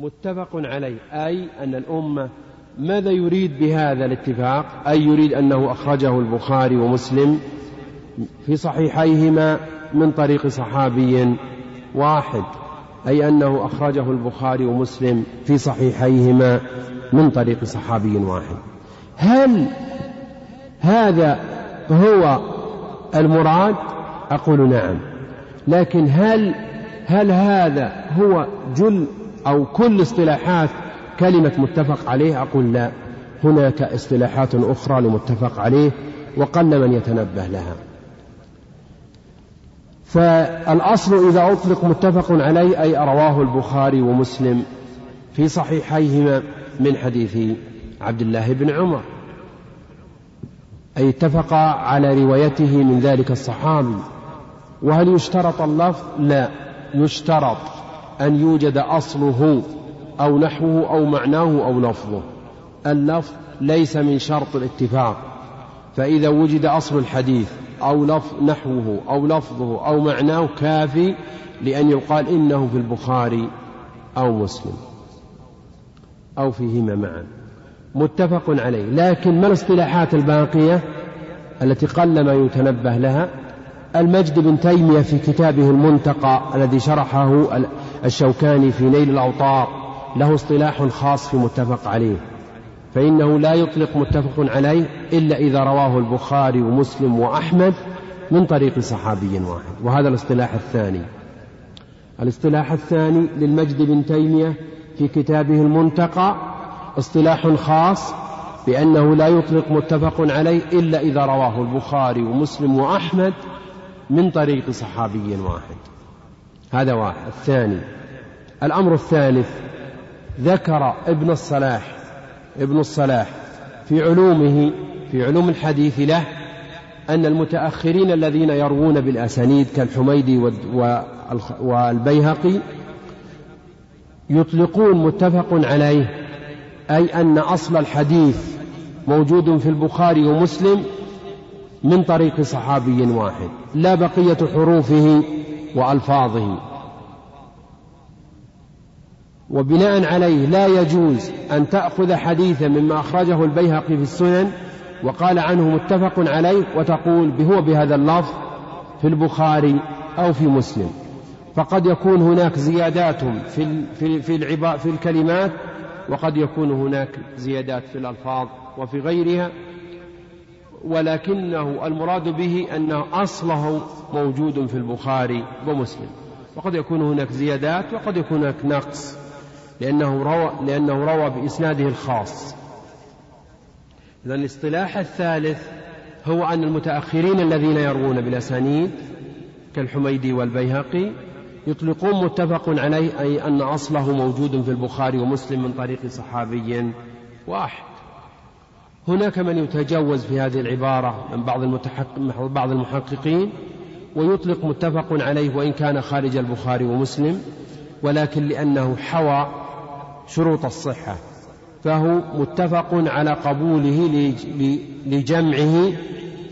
متفق عليه. أي أن الأمة ماذا يريد بهذا الاتفاق؟ أي يريد أنه أخرجه البخاري ومسلم في صحيحيهما من طريق صحابي واحد أي أنه أخرجه البخاري ومسلم في صحيحيهما من طريق صحابي واحد. هل هذا هو المراد؟ أقول نعم. لكن هل هل هذا هو جل أو كل اصطلاحات كلمة متفق عليه أقول لا. هناك اصطلاحات أخرى لمتفق عليه وقل من يتنبه لها. فالأصل إذا أطلق متفق عليه أي رواه البخاري ومسلم في صحيحيهما من حديث عبد الله بن عمر. أي اتفقا على روايته من ذلك الصحابي. وهل يشترط اللفظ؟ لا. يشترط. أن يوجد أصله أو نحوه أو معناه أو لفظه. اللفظ ليس من شرط الاتفاق. فإذا وجد أصل الحديث أو لفظ نحوه أو لفظه أو معناه كافي لأن يقال إنه في البخاري أو مسلم أو فيهما معا. متفق عليه. لكن ما الاصطلاحات الباقية التي قل ما يتنبه لها؟ المجد بن تيمية في كتابه المنتقى الذي شرحه الشوكاني في نيل الأوطار له اصطلاح خاص في متفق عليه فإنه لا يطلق متفق عليه إلا إذا رواه البخاري ومسلم وأحمد من طريق صحابي واحد وهذا الاصطلاح الثاني. الاصطلاح الثاني للمجد بن تيمية في كتابه المنتقى اصطلاح خاص بأنه لا يطلق متفق عليه إلا إذا رواه البخاري ومسلم وأحمد من طريق صحابي واحد. هذا واحد. الثاني. الأمر الثالث ذكر ابن الصلاح ابن الصلاح في علومه في علوم الحديث له أن المتأخرين الذين يروون بالأسانيد كالحميدي والبيهقي يطلقون متفق عليه أي أن أصل الحديث موجود في البخاري ومسلم من طريق صحابي واحد. لا بقية حروفه وألفاظه وبناء عليه لا يجوز أن تأخذ حديثا مما أخرجه البيهقي في السنن وقال عنه متفق عليه وتقول هو بهذا اللفظ في البخاري أو في مسلم. فقد يكون هناك زيادات في في في, في الكلمات وقد يكون هناك زيادات في الألفاظ وفي غيرها ولكنه المراد به أن أصله موجود في البخاري ومسلم. وقد يكون هناك زيادات وقد يكون هناك نقص لأنه روى, لأنه روى بإسناده الخاص. إذا الاصطلاح الثالث هو أن المتأخرين الذين يروون بالأسانيد كالحميدي والبيهقي يطلقون متفق عليه أي أن أصله موجود في البخاري ومسلم من طريق صحابي واحد. هناك من يتجوز في هذه العبارة من بعض المتحقق بعض المحققين ويطلق متفق عليه وإن كان خارج البخاري ومسلم ولكن لأنه حوى شروط الصحة فهو متفق على قبوله لجمعه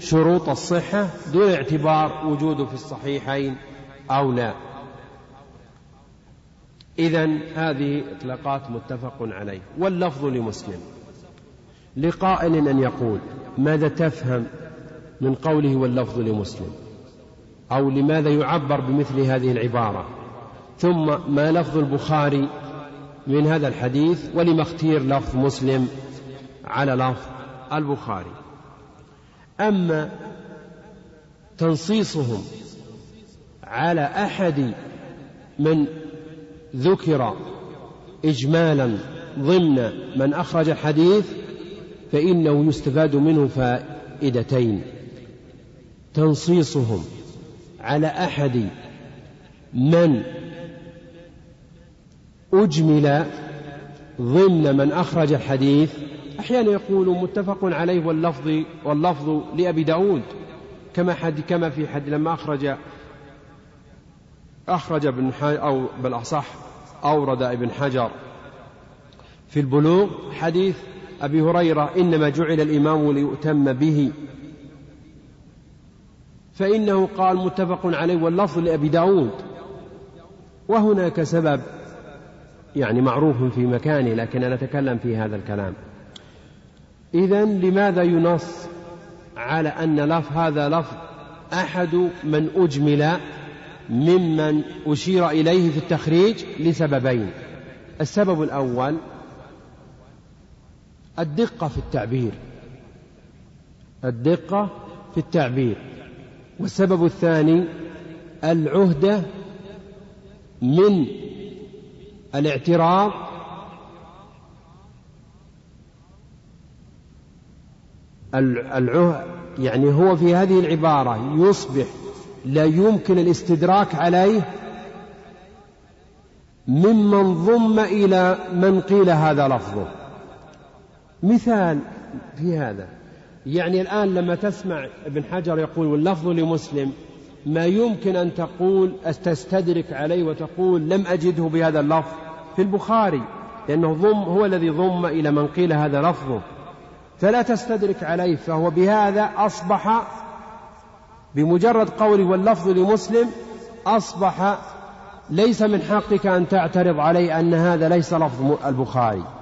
شروط الصحة دون اعتبار وجوده في الصحيحين أو لا. إذا هذه إطلاقات متفق عليه واللفظ لمسلم. لقائل أن يقول ماذا تفهم من قوله واللفظ لمسلم؟ أو لماذا يعبر بمثل هذه العبارة؟ ثم ما لفظ البخاري من هذا الحديث ولما اختير لفظ مسلم على لفظ البخاري. أما تنصيصهم على أحد من ذكر إجمالا ضمن من أخرج الحديث فإنه يستفاد منه فائدتين. تنصيصهم على أحد من أجمل ضمن من أخرج الحديث. أحيانا يقول متفق عليه واللفظ واللفظ لأبي داود كما حد كما في حد لما أخرج أخرج ابن أو بالأصح أورد ابن حجر في البلوغ حديث أبي هريرة إنما جعل الإمام ليؤتم به. فإنه قال متفق عليه واللفظ لأبي داود. وهناك سبب يعني معروف في مكانه لكن أنا أتكلم في هذا الكلام. إذا لماذا ينص على أن لف هذا لفظ أحد من أجمل ممن أشير إليه في التخريج لسببين؟ السبب الأول الدقة في التعبير. الدقة في التعبير. والسبب الثاني العهدة من الاعتراض العهد يعني هو في هذه العبارة يصبح لا يمكن الاستدراك عليه ممن ضم إلى من قيل هذا لفظه. مثال في هذا. يعني الآن لما تسمع ابن حجر يقول واللفظ لمسلم ما يمكن أن تقول تستدرك عليه وتقول لم أجده بهذا اللفظ؟ في البخاري لأنه ضم هو الذي ضم إلى من قيل هذا لفظه. فلا تستدرك عليه فهو بهذا أصبح بمجرد قوله واللفظ لمسلم أصبح ليس من حقك أن تعترض عليه أن هذا ليس لفظ البخاري.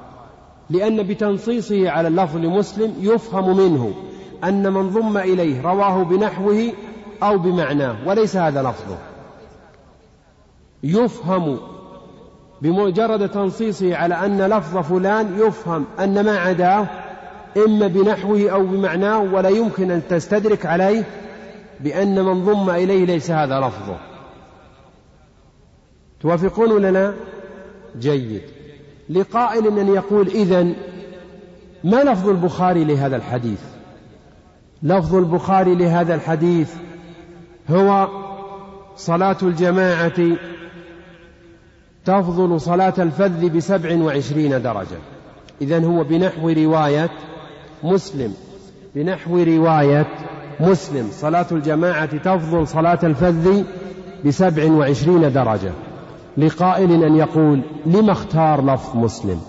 لأن بتنصيصه على اللفظ لمسلم يفهم منه أن من ضم إليه رواه بنحوه أو بمعناه وليس هذا لفظه. يفهم بمجرد تنصيصه على أن لفظ فلان يفهم أن ما عداه إما بنحوه أو بمعناه ولا يمكن أن تستدرك عليه بأن من ضم إليه ليس هذا لفظه. توافقون لا؟ جيد. لقائل أن يقول إذن ما لفظ البخاري لهذا الحديث؟ لفظ البخاري لهذا الحديث هو صلاة الجماعة تفضل صلاة الفذ بسبع وعشرين درجة. إذا هو بنحو رواية مسلم بنحو رواية مسلم. صلاة الجماعة تفضل صلاة الفذ بسبع وعشرين درجة. لقائل أن يقول لم اختار لفظ مسلم؟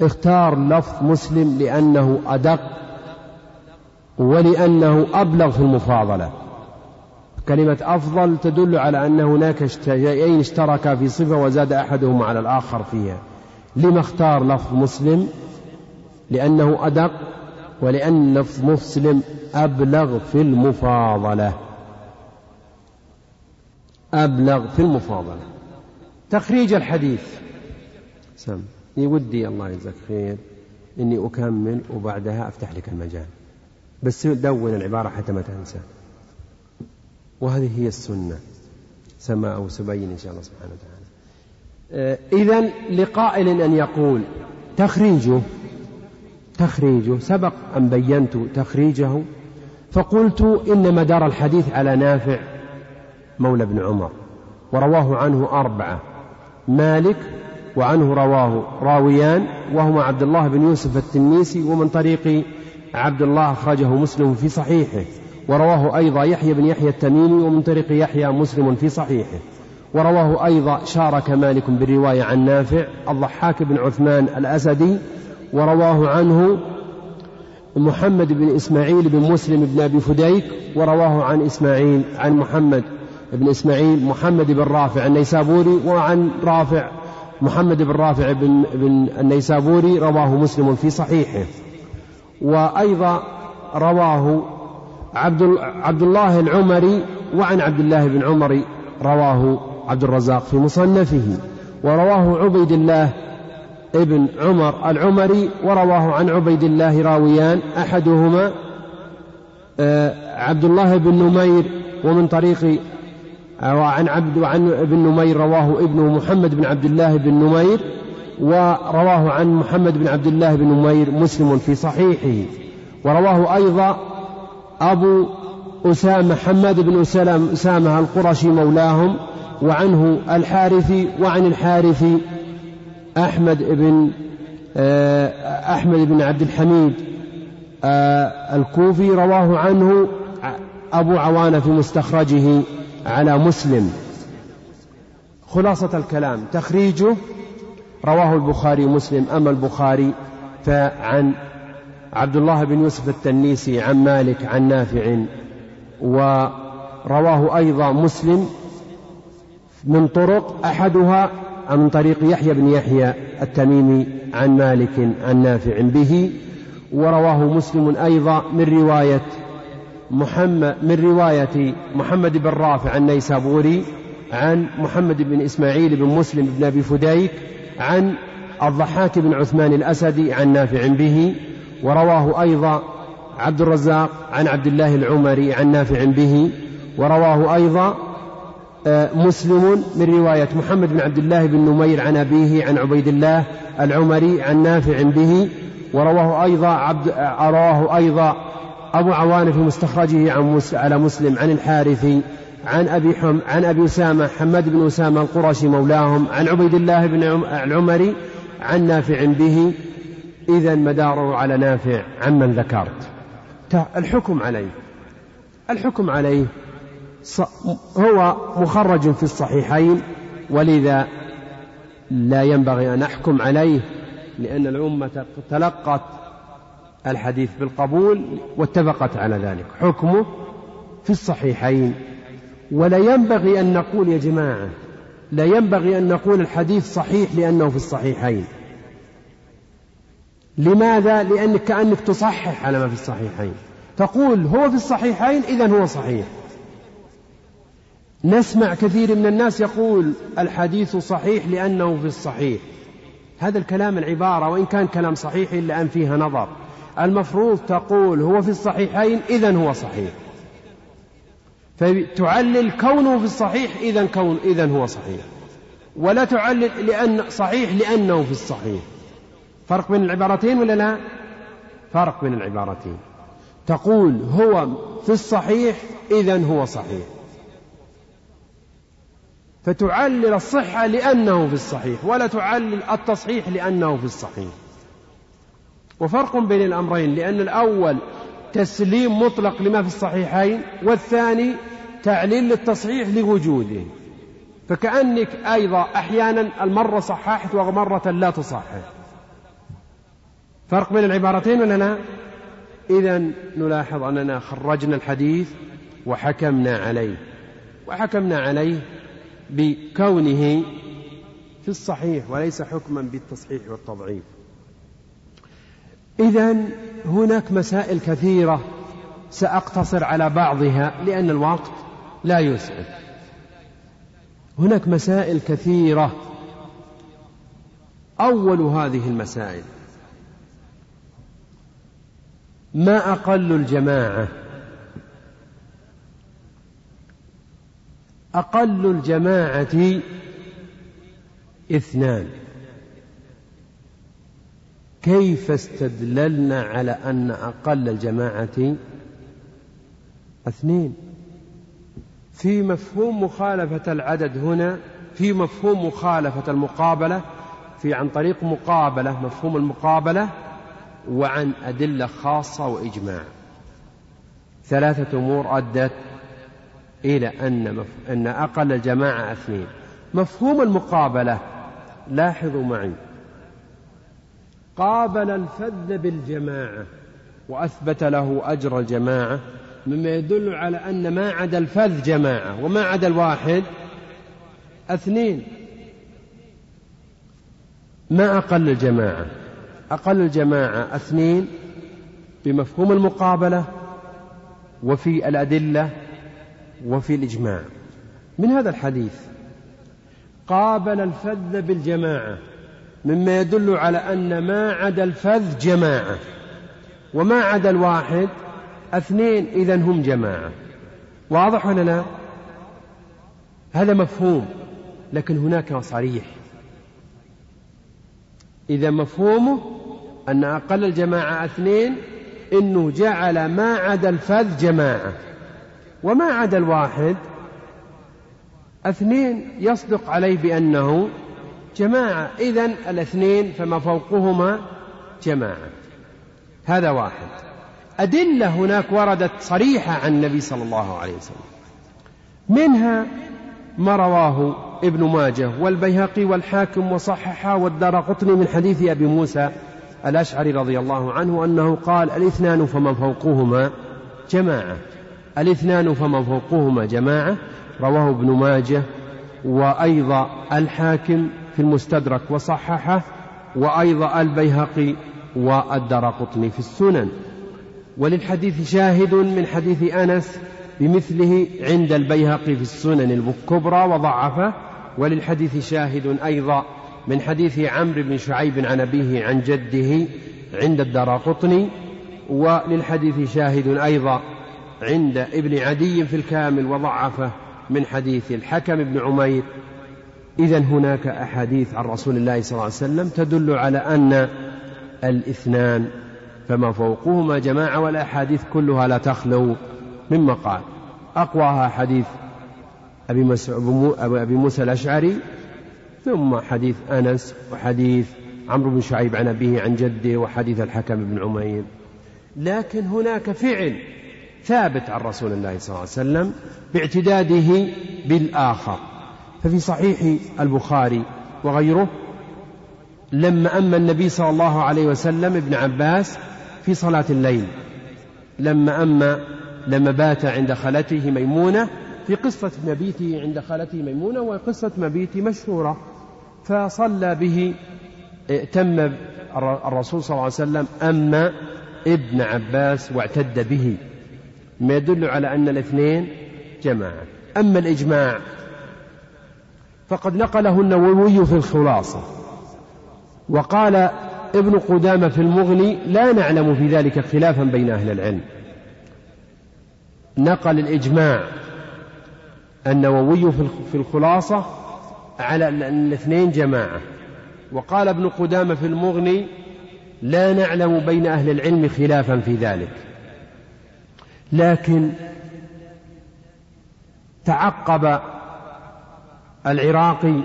اختار لفظ مسلم لأنه أدق ولأنه أبلغ في المفاضلة. كلمة أفضل تدل على أن هناك شيئين اشتركا في صفة وزاد أحدهما على الآخر فيها. لما اختار لفظ مسلم؟ لأنه أدق ولأن لفظ مسلم أبلغ في المفاضلة. أبلغ في المفاضلة. تخريج الحديث. سم. ودي الله يجزاك خير. إني أكمل وبعدها أفتح لك المجال. بس دون العبارة حتى ما تنسى. وهذه هي السنة. سما أو سبين إن شاء الله سبحانه وتعالى. آه، إذا لقائل أن يقول تخريجه تخريجه سبق أن بينت تخريجه فقلت إن مدار الحديث على نافع مولى بن عمر ورواه عنه أربعة. مالك وعنه رواه راويان وهما عبد الله بن يوسف التنيسي ومن طريق عبد الله أخرجه مسلم في صحيحه ورواه أيضا يحيى بن يحيى التميمي ومن طريق يحيى مسلم في صحيحه ورواه أيضا شارك مالك بالرواية عن نافع الضحاك بن عثمان الأسدي ورواه عنه محمد بن إسماعيل بن مسلم بن أبي فديك ورواه عن إسماعيل عن محمد بن إسماعيل محمد بن رافع النيسابوري وعن رافع محمد بن رافع بن, بن النيسابوري رواه مسلم في صحيحه. وأيضا رواه عبد, عبد الله العمري وعن عبد الله بن عمر رواه عبد الرزاق في مصنفه. ورواه عبيد الله ابن عمر العمري ورواه عن عبيد الله راويان أحدهما آه، عبد الله بن نمير ومن طريق وعن عبد وعن ابن نمير رواه ابنه محمد بن عبد الله بن نمير ورواه عن محمد بن عبد الله بن نمير مسلم في صحيحه. ورواه أيضا أبو أسامة حماد بن أسامة القرشي مولاهم وعنه الحارثي وعن الحارثي أحمد بن آه، أحمد بن عبد الحميد آه، الكوفي رواه عنه أبو عوانة في مستخرجه. على مسلم. خلاصة الكلام. تخريجه رواه البخاري ومسلم أما البخاري فعن عبد الله بن يوسف التنيسي عن مالك عن نافع. ورواه أيضا مسلم من طرق أحدها من طريق يحيى بن يحيى التميمي عن مالك عن نافع به. ورواه مسلم أيضا من رواية محمد من رواية محمد بن رافع النيسابوري عن محمد بن إسماعيل بن مسلم بن أبي فديك عن الضحاك بن عثمان الأسدي عن نافع به ورواه أيضا عبد الرزاق عن عبد الله العمري عن نافع به ورواه أيضا آه، مسلم من رواية محمد بن عبد الله بن نمير عن أبيه عن عبيد الله العمري عن نافع به ورواه أيضا عبد رواه أيضا أبو عوان في مستخرجه عن على مسلم عن الحارثي عن أبي حم عن أبي أسامة حماد بن أسامة القرشي مولاهم عن عبيد الله بن العمري عن نافع به. إذا مداره على نافع عمن ذكرت. الحكم عليه. الحكم عليه هو مخرج في الصحيحين ولذا لا ينبغي أن أحكم عليه لأن الأمة تلقت الحديث بالقبول واتفقت على ذلك. حكمه في الصحيحين. ولا ينبغي أن نقول يا جماعة لا ينبغي أن نقول الحديث صحيح لأنه في الصحيحين. لماذا؟ لأنك كأنك تصحح على ما في الصحيحين. تقول هو في الصحيحين إذا هو صحيح. نسمع كثير من الناس يقول الحديث صحيح لأنه في الصحيح. هذا الكلام العبارة وإن كان كلام صحيح إلا أن فيها نظر. المفروض تقول هو في الصحيحين إذا هو صحيح. فتعلل كونه في الصحيح إذا كون إذا هو صحيح. ولا تعلل لأن صحيح لأنه في الصحيح. فرق بين العبارتين ولا لا؟ فرق بين العبارتين. تقول هو في الصحيح إذا هو صحيح. فتعلل الصحة لأنه في الصحيح ولا تعلل التصحيح لأنه في الصحيح. وفرق بين الأمرين لأن الأول تسليم مطلق لما في الصحيحين والثاني تعليل للتصحيح لوجوده. فكأنك أيضا أحيانا المرة صححت ومرة لا تصحح. فرق بين العبارتين ولا لا؟ إذا نلاحظ أننا خرجنا الحديث وحكمنا عليه. وحكمنا عليه بكونه في الصحيح وليس حكما بالتصحيح والتضعيف. إذا هناك مسائل كثيرة سأقتصر على بعضها لأن الوقت لا يسعد. هناك مسائل كثيرة. أول هذه المسائل ما أقل الجماعة؟ أقل الجماعة اثنان. كيف استدللنا على أن أقل الجماعة اثنين؟ في مفهوم مخالفة العدد هنا في مفهوم مخالفة المقابلة في عن طريق مقابلة مفهوم المقابلة وعن أدلة خاصة وإجماع. ثلاثة أمور أدت إلى أن مف... أن أقل الجماعة اثنين. مفهوم المقابلة لاحظوا معي. قابل الفذ بالجماعة وأثبت له أجر الجماعة مما يدل على أن ما عدا الفذ جماعة وما عدا الواحد اثنين. ما أقل الجماعة؟ أقل الجماعة اثنين بمفهوم المقابلة وفي الأدلة وفي الإجماع. من هذا الحديث قابل الفذ بالجماعة مما يدل على أن ما عدا الفذ جماعة وما عدا الواحد اثنين إذا هم جماعة واضح ولا لا؟ هذا مفهوم لكن هناك صريح إذا مفهومه أن أقل الجماعة اثنين إنه جعل ما عدا الفذ جماعة وما عدا الواحد اثنين يصدق عليه بأنه جماعة. إذا الاثنين فما فوقهما جماعة. هذا واحد. أدلة هناك وردت صريحة عن النبي صلى الله عليه وسلم. منها ما رواه ابن ماجه والبيهقي والحاكم وصححه والدار قطني من حديث أبي موسى الأشعري رضي الله عنه أنه قال الاثنان فمن فوقهما جماعة. الاثنان فمن فوقهما جماعة. رواه ابن ماجه وأيضا الحاكم في المستدرك وصححه وأيضا البيهقي والدرقطني في السنن. وللحديث شاهد من حديث أنس بمثله عند البيهقي في السنن الكبرى وضعفه وللحديث شاهد أيضا من حديث عمرو بن شعيب عن أبيه عن جده عند الدراقطني وللحديث شاهد أيضا عند ابن عدي في الكامل وضعفه من حديث الحكم بن عمير إذا هناك أحاديث عن رسول الله صلى الله عليه وسلم تدل على أن الاثنان فما فوقهما جماعة والأحاديث كلها لا تخلو من مقال أقواها حديث أبي, أبي موسى الأشعري ثم حديث أنس وحديث عمرو بن شعيب عن أبيه عن جده وحديث الحكم بن عمير. لكن هناك فعل ثابت عن رسول الله صلى الله عليه وسلم باعتداده بالآخر. ففي صحيح البخاري وغيره لما أما النبي صلى الله عليه وسلم ابن عباس في صلاة الليل لما أما لما بات عند خالته ميمونة في قصة مبيته عند خالته ميمونة وقصة مبيت مشهورة فصلى به ائتم الرسول صلى الله عليه وسلم أما ابن عباس واعتد به ما يدل على أن الاثنين جماعة. أما الإجماع فقد نقله النووي في الخلاصة. وقال ابن قدامة في المغني لا نعلم في ذلك خلافا بين أهل العلم. نقل الإجماع النووي في الخلاصة على الاثنين جماعة. وقال ابن قدامة في المغني لا نعلم بين أهل العلم خلافا في ذلك. لكن تعقب العراقي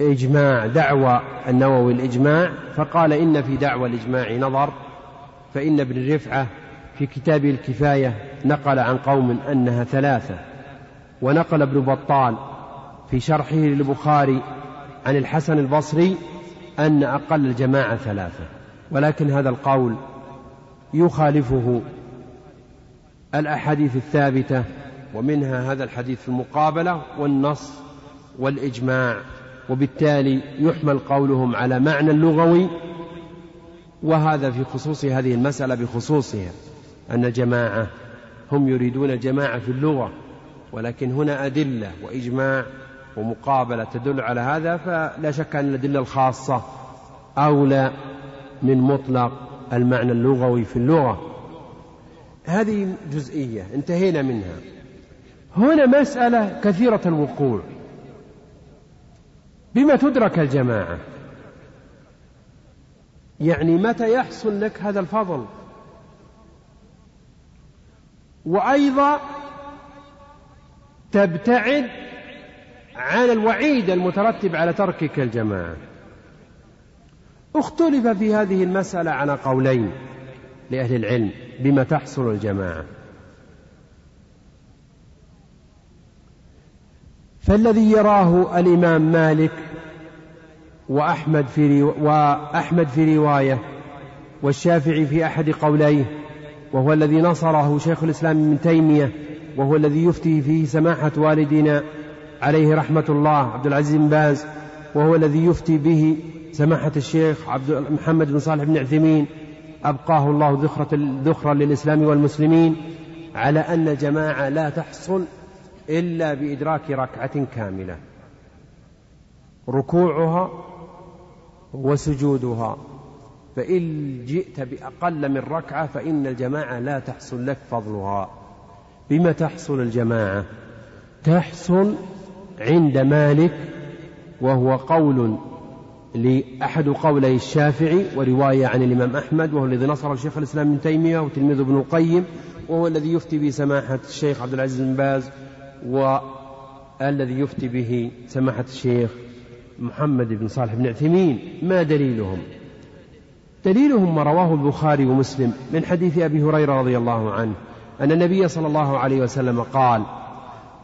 إجماع دعوى النووي الإجماع فقال إن في دعوى الإجماع نظر فإن ابن رفعة في كتابه الكفاية نقل عن قوم أنها ثلاثة ونقل ابن بطال في شرحه للبخاري عن الحسن البصري أن أقل الجماعة ثلاثة ولكن هذا القول يخالفه الأحاديث الثابتة ومنها هذا الحديث في المقابلة والنص والإجماع وبالتالي يحمل قولهم على معنى اللغوي وهذا في خصوص هذه المسألة بخصوصها أن الجماعة هم يريدون الجماعة في اللغة ولكن هنا أدلة وإجماع ومقابلة تدل على هذا فلا شك أن الأدلة الخاصة أولى من مطلق المعنى اللغوي في اللغة. هذه جزئية انتهينا منها. هنا مسألة كثيرة الوقوع. بما تدرك الجماعة. يعني متى يحصل لك هذا الفضل؟ وأيضا تبتعد عن الوعيد المترتب على تركك الجماعة. اختلف في هذه المسألة على قولين لأهل العلم بما تحصل الجماعة. فالذي يراه الإمام مالك وأحمد في وأحمد في رواية والشافعي في أحد قوليه وهو الذي نصره شيخ الإسلام ابن تيمية وهو الذي يفتي فيه سماحة والدنا عليه رحمة الله عبد العزيز بن باز وهو الذي يفتي به سماحة الشيخ عبد محمد بن صالح بن عثيمين أبقاه الله ذخرة ذخرا للإسلام والمسلمين على أن الجماعة لا تحصل إلا بإدراك ركعة كاملة. ركوعها وسجودها. فإن جئت بأقل من ركعة فإن الجماعة لا تحصل لك فضلها. بما تحصل الجماعة؟ تحصل عند مالك وهو قول لأحد قولي الشافعي ورواية عن الإمام أحمد وهو الذي نصر الشيخ الإسلام ابن تيمية وتلميذ ابن القيم وهو الذي يفتي به سماحة الشيخ عبد العزيز بن باز والذي يفتي به سماحة الشيخ محمد بن صالح بن عثيمين ما دليلهم؟ دليلهم ما رواه البخاري ومسلم من حديث أبي هريرة رضي الله عنه أن النبي صلى الله عليه وسلم قال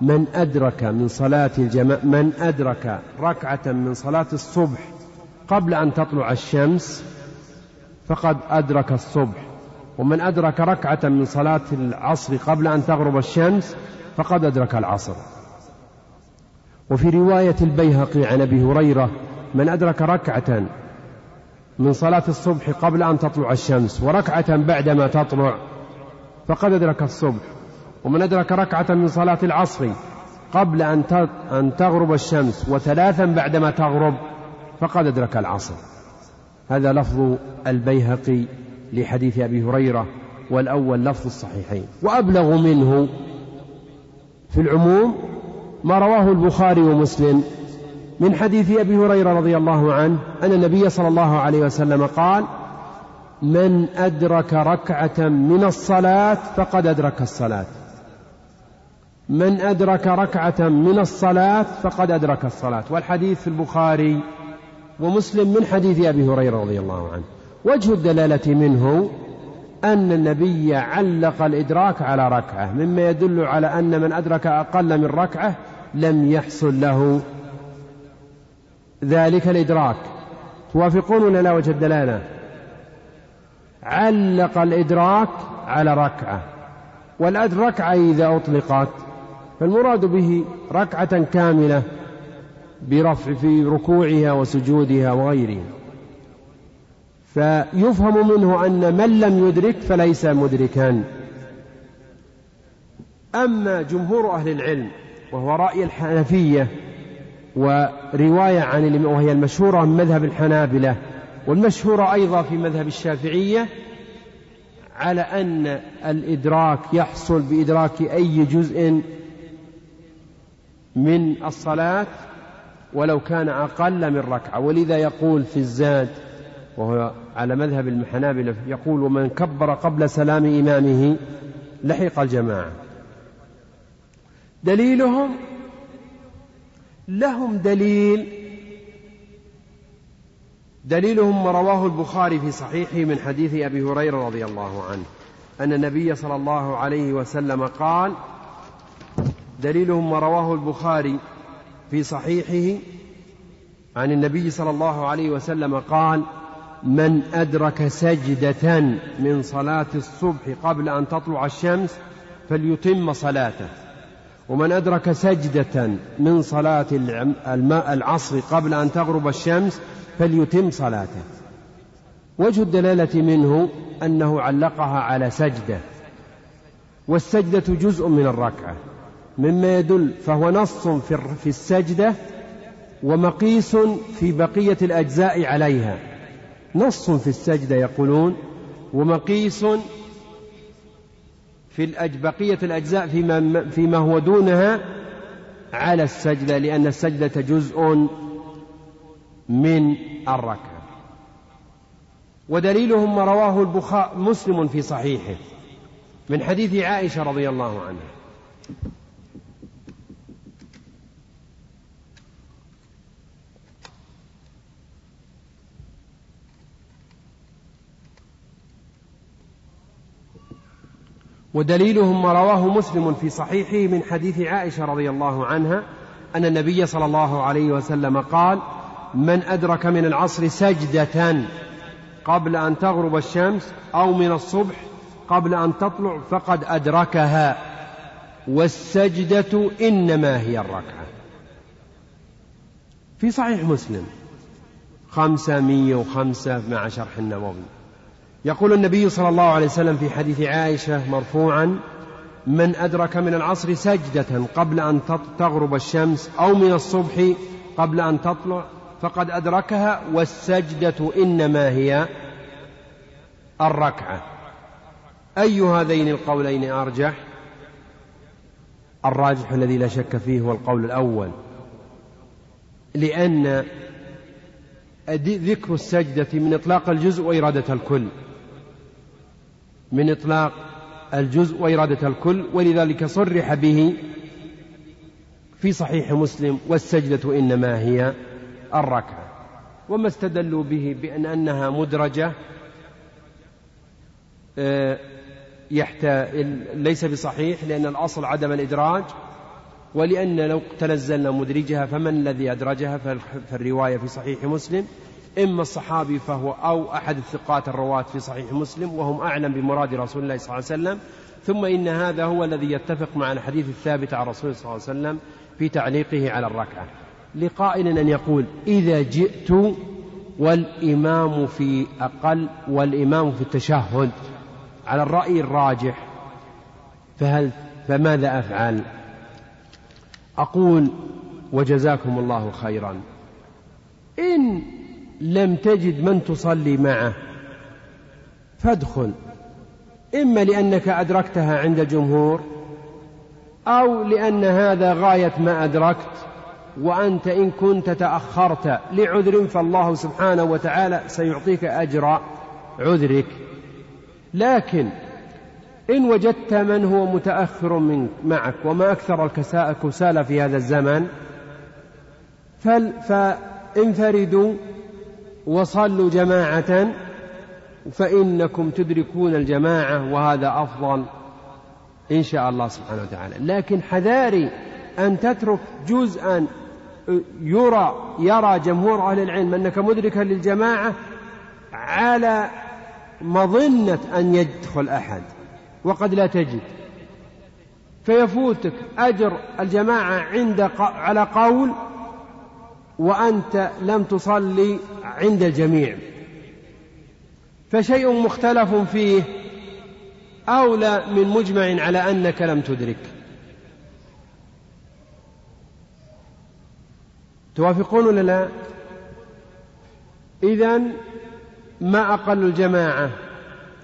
من أدرك من صلاة الجماعة من أدرك ركعة من صلاة الصبح قبل أن تطلع الشمس فقد أدرك الصبح ومن أدرك ركعة من صلاة العصر قبل أن تغرب الشمس فقد أدرك العصر. وفي رواية البيهقي عن أبي هريرة من أدرك ركعة من صلاة الصبح قبل أن تطلع الشمس وركعة بعدما تطلع فقد أدرك الصبح. ومن أدرك ركعة من صلاة العصر قبل أن تغرب الشمس وثلاثا بعدما تغرب فقد أدرك العصر. هذا لفظ البيهقي لحديث أبي هريرة والأول لفظ الصحيحين. وأبلغ منه في العموم ما رواه البخاري ومسلم من حديث أبي هريرة رضي الله عنه أن النبي صلى الله عليه وسلم قال من أدرك ركعة من الصلاة فقد أدرك الصلاة. من أدرك ركعة من الصلاة فقد أدرك الصلاة. والحديث في البخاري ومسلم من حديث أبي هريرة رضي الله عنه. وجه الدلالة منه أن النبي علق الإدراك على ركعة مما يدل على أن من أدرك أقل من ركعة لم يحصل له ذلك الإدراك. توافقون ولا لا وجه الدلالة؟ علق الإدراك على ركعة. والركعة إذا أطلقت فالمراد به ركعة كاملة برفع في ركوعها وسجودها وغيره فيفهم منه أن من لم يدرك فليس مدركا. أما جمهور أهل العلم وهو رأي الحنفية ورواية عن وهي المشهورة من مذهب الحنابلة والمشهورة أيضا في مذهب الشافعية على أن الإدراك يحصل بإدراك أي جزء من الصلاة ولو كان أقل من ركعة. ولذا يقول في الزاد وهو على مذهب الحنابلة يقول ومن كبر قبل سلام إمامه لحق الجماعة. دليلهم لهم دليل دليلهم ما رواه البخاري في صحيحه من حديث أبي هريرة رضي الله عنه أن النبي صلى الله عليه وسلم قال دليلهم ما رواه البخاري في صحيحه عن النبي صلى الله عليه وسلم قال من أدرك سجدة من صلاة الصبح قبل أن تطلع الشمس فليتم صلاته. ومن أدرك سجدة من صلاة العصر قبل أن تغرب الشمس فليتم صلاته. وجه الدلالة منه أنه علقها على سجدة. والسجدة جزء من الركعة. مما يدل فهو نص في السجدة ومقيس في بقية الأجزاء عليها. نص في السجدة يقولون ومقيس في بقية الأجزاء فيما, فيما هو دونها على السجدة لأن السجدة جزء من الركعة. ودليلهم ما رواه البخاري مسلم في صحيحه من حديث عائشة رضي الله عنها. ودليلهم ما رواه مسلم في صحيحه من حديث عائشة رضي الله عنها أن النبي صلى الله عليه وسلم قال من أدرك من العصر سجدة قبل أن تغرب الشمس أو من الصبح قبل أن تطلع فقد أدركها والسجدة إنما هي الركعة. في صحيح مسلم خمسمائه وخمسة مع شرح النووي. يقول النبي صلى الله عليه وسلم في حديث عائشة مرفوعا من أدرك من العصر سجدة قبل أن تغرب الشمس أو من الصبح قبل أن تطلع فقد أدركها والسجدة إنما هي الركعة. أي هذين القولين أرجح؟ الراجح الذي لا شك فيه هو القول الأول لأن ذكر السجدة من إطلاق الجزء وإرادة الكل. من إطلاق الجزء وإرادة الكل ولذلك صرح به في صحيح مسلم والسجدة إنما هي الركعة. وما استدلوا به بأن أنها مدرجة آه، ليس بصحيح لأن الأصل عدم الإدراج ولأن لو تنزلنا مدرجها فمن الذي أدرجها؟ فالرواية في صحيح مسلم. إما الصحابي فهو أو أحد الثقات الرواة في صحيح مسلم وهم أعلم بمراد رسول الله صلى الله عليه وسلم. ثم إن هذا هو الذي يتفق مع الحديث الثابت عن رسول صلى الله عليه وسلم في تعليقه على الركعة. لقائل أن يقول إذا جئت والإمام في أقل والإمام في التشهد على الرأي الراجح فهل فماذا أفعل؟ أقول وجزاكم الله خيرا. إن لم تجد من تصلي معه. فادخل. إما لأنك أدركتها عند الجمهور أو لأن هذا غاية ما أدركت وأنت إن كنت تأخرت لعذر فالله سبحانه وتعالى سيعطيك أجر عذرك. لكن إن وجدت من هو متأخر من معك وما أكثر الكسالى في هذا الزمن فانفردوا وصلوا جماعة فإنكم تدركون الجماعة وهذا أفضل إن شاء الله سبحانه وتعالى. لكن حذاري أن تترك جزءا يرى يرى جمهور أهل العلم أنك مدركا للجماعة على مظنة أن يدخل أحد وقد لا تجد. فيفوتك أجر الجماعة عند على قول وأنت لم تصلي عند الجميع. فشيء مختلف فيه أولى من مجمع على أنك لم تدرك. توافقون ولا لا؟ إذا ما أقل الجماعة؟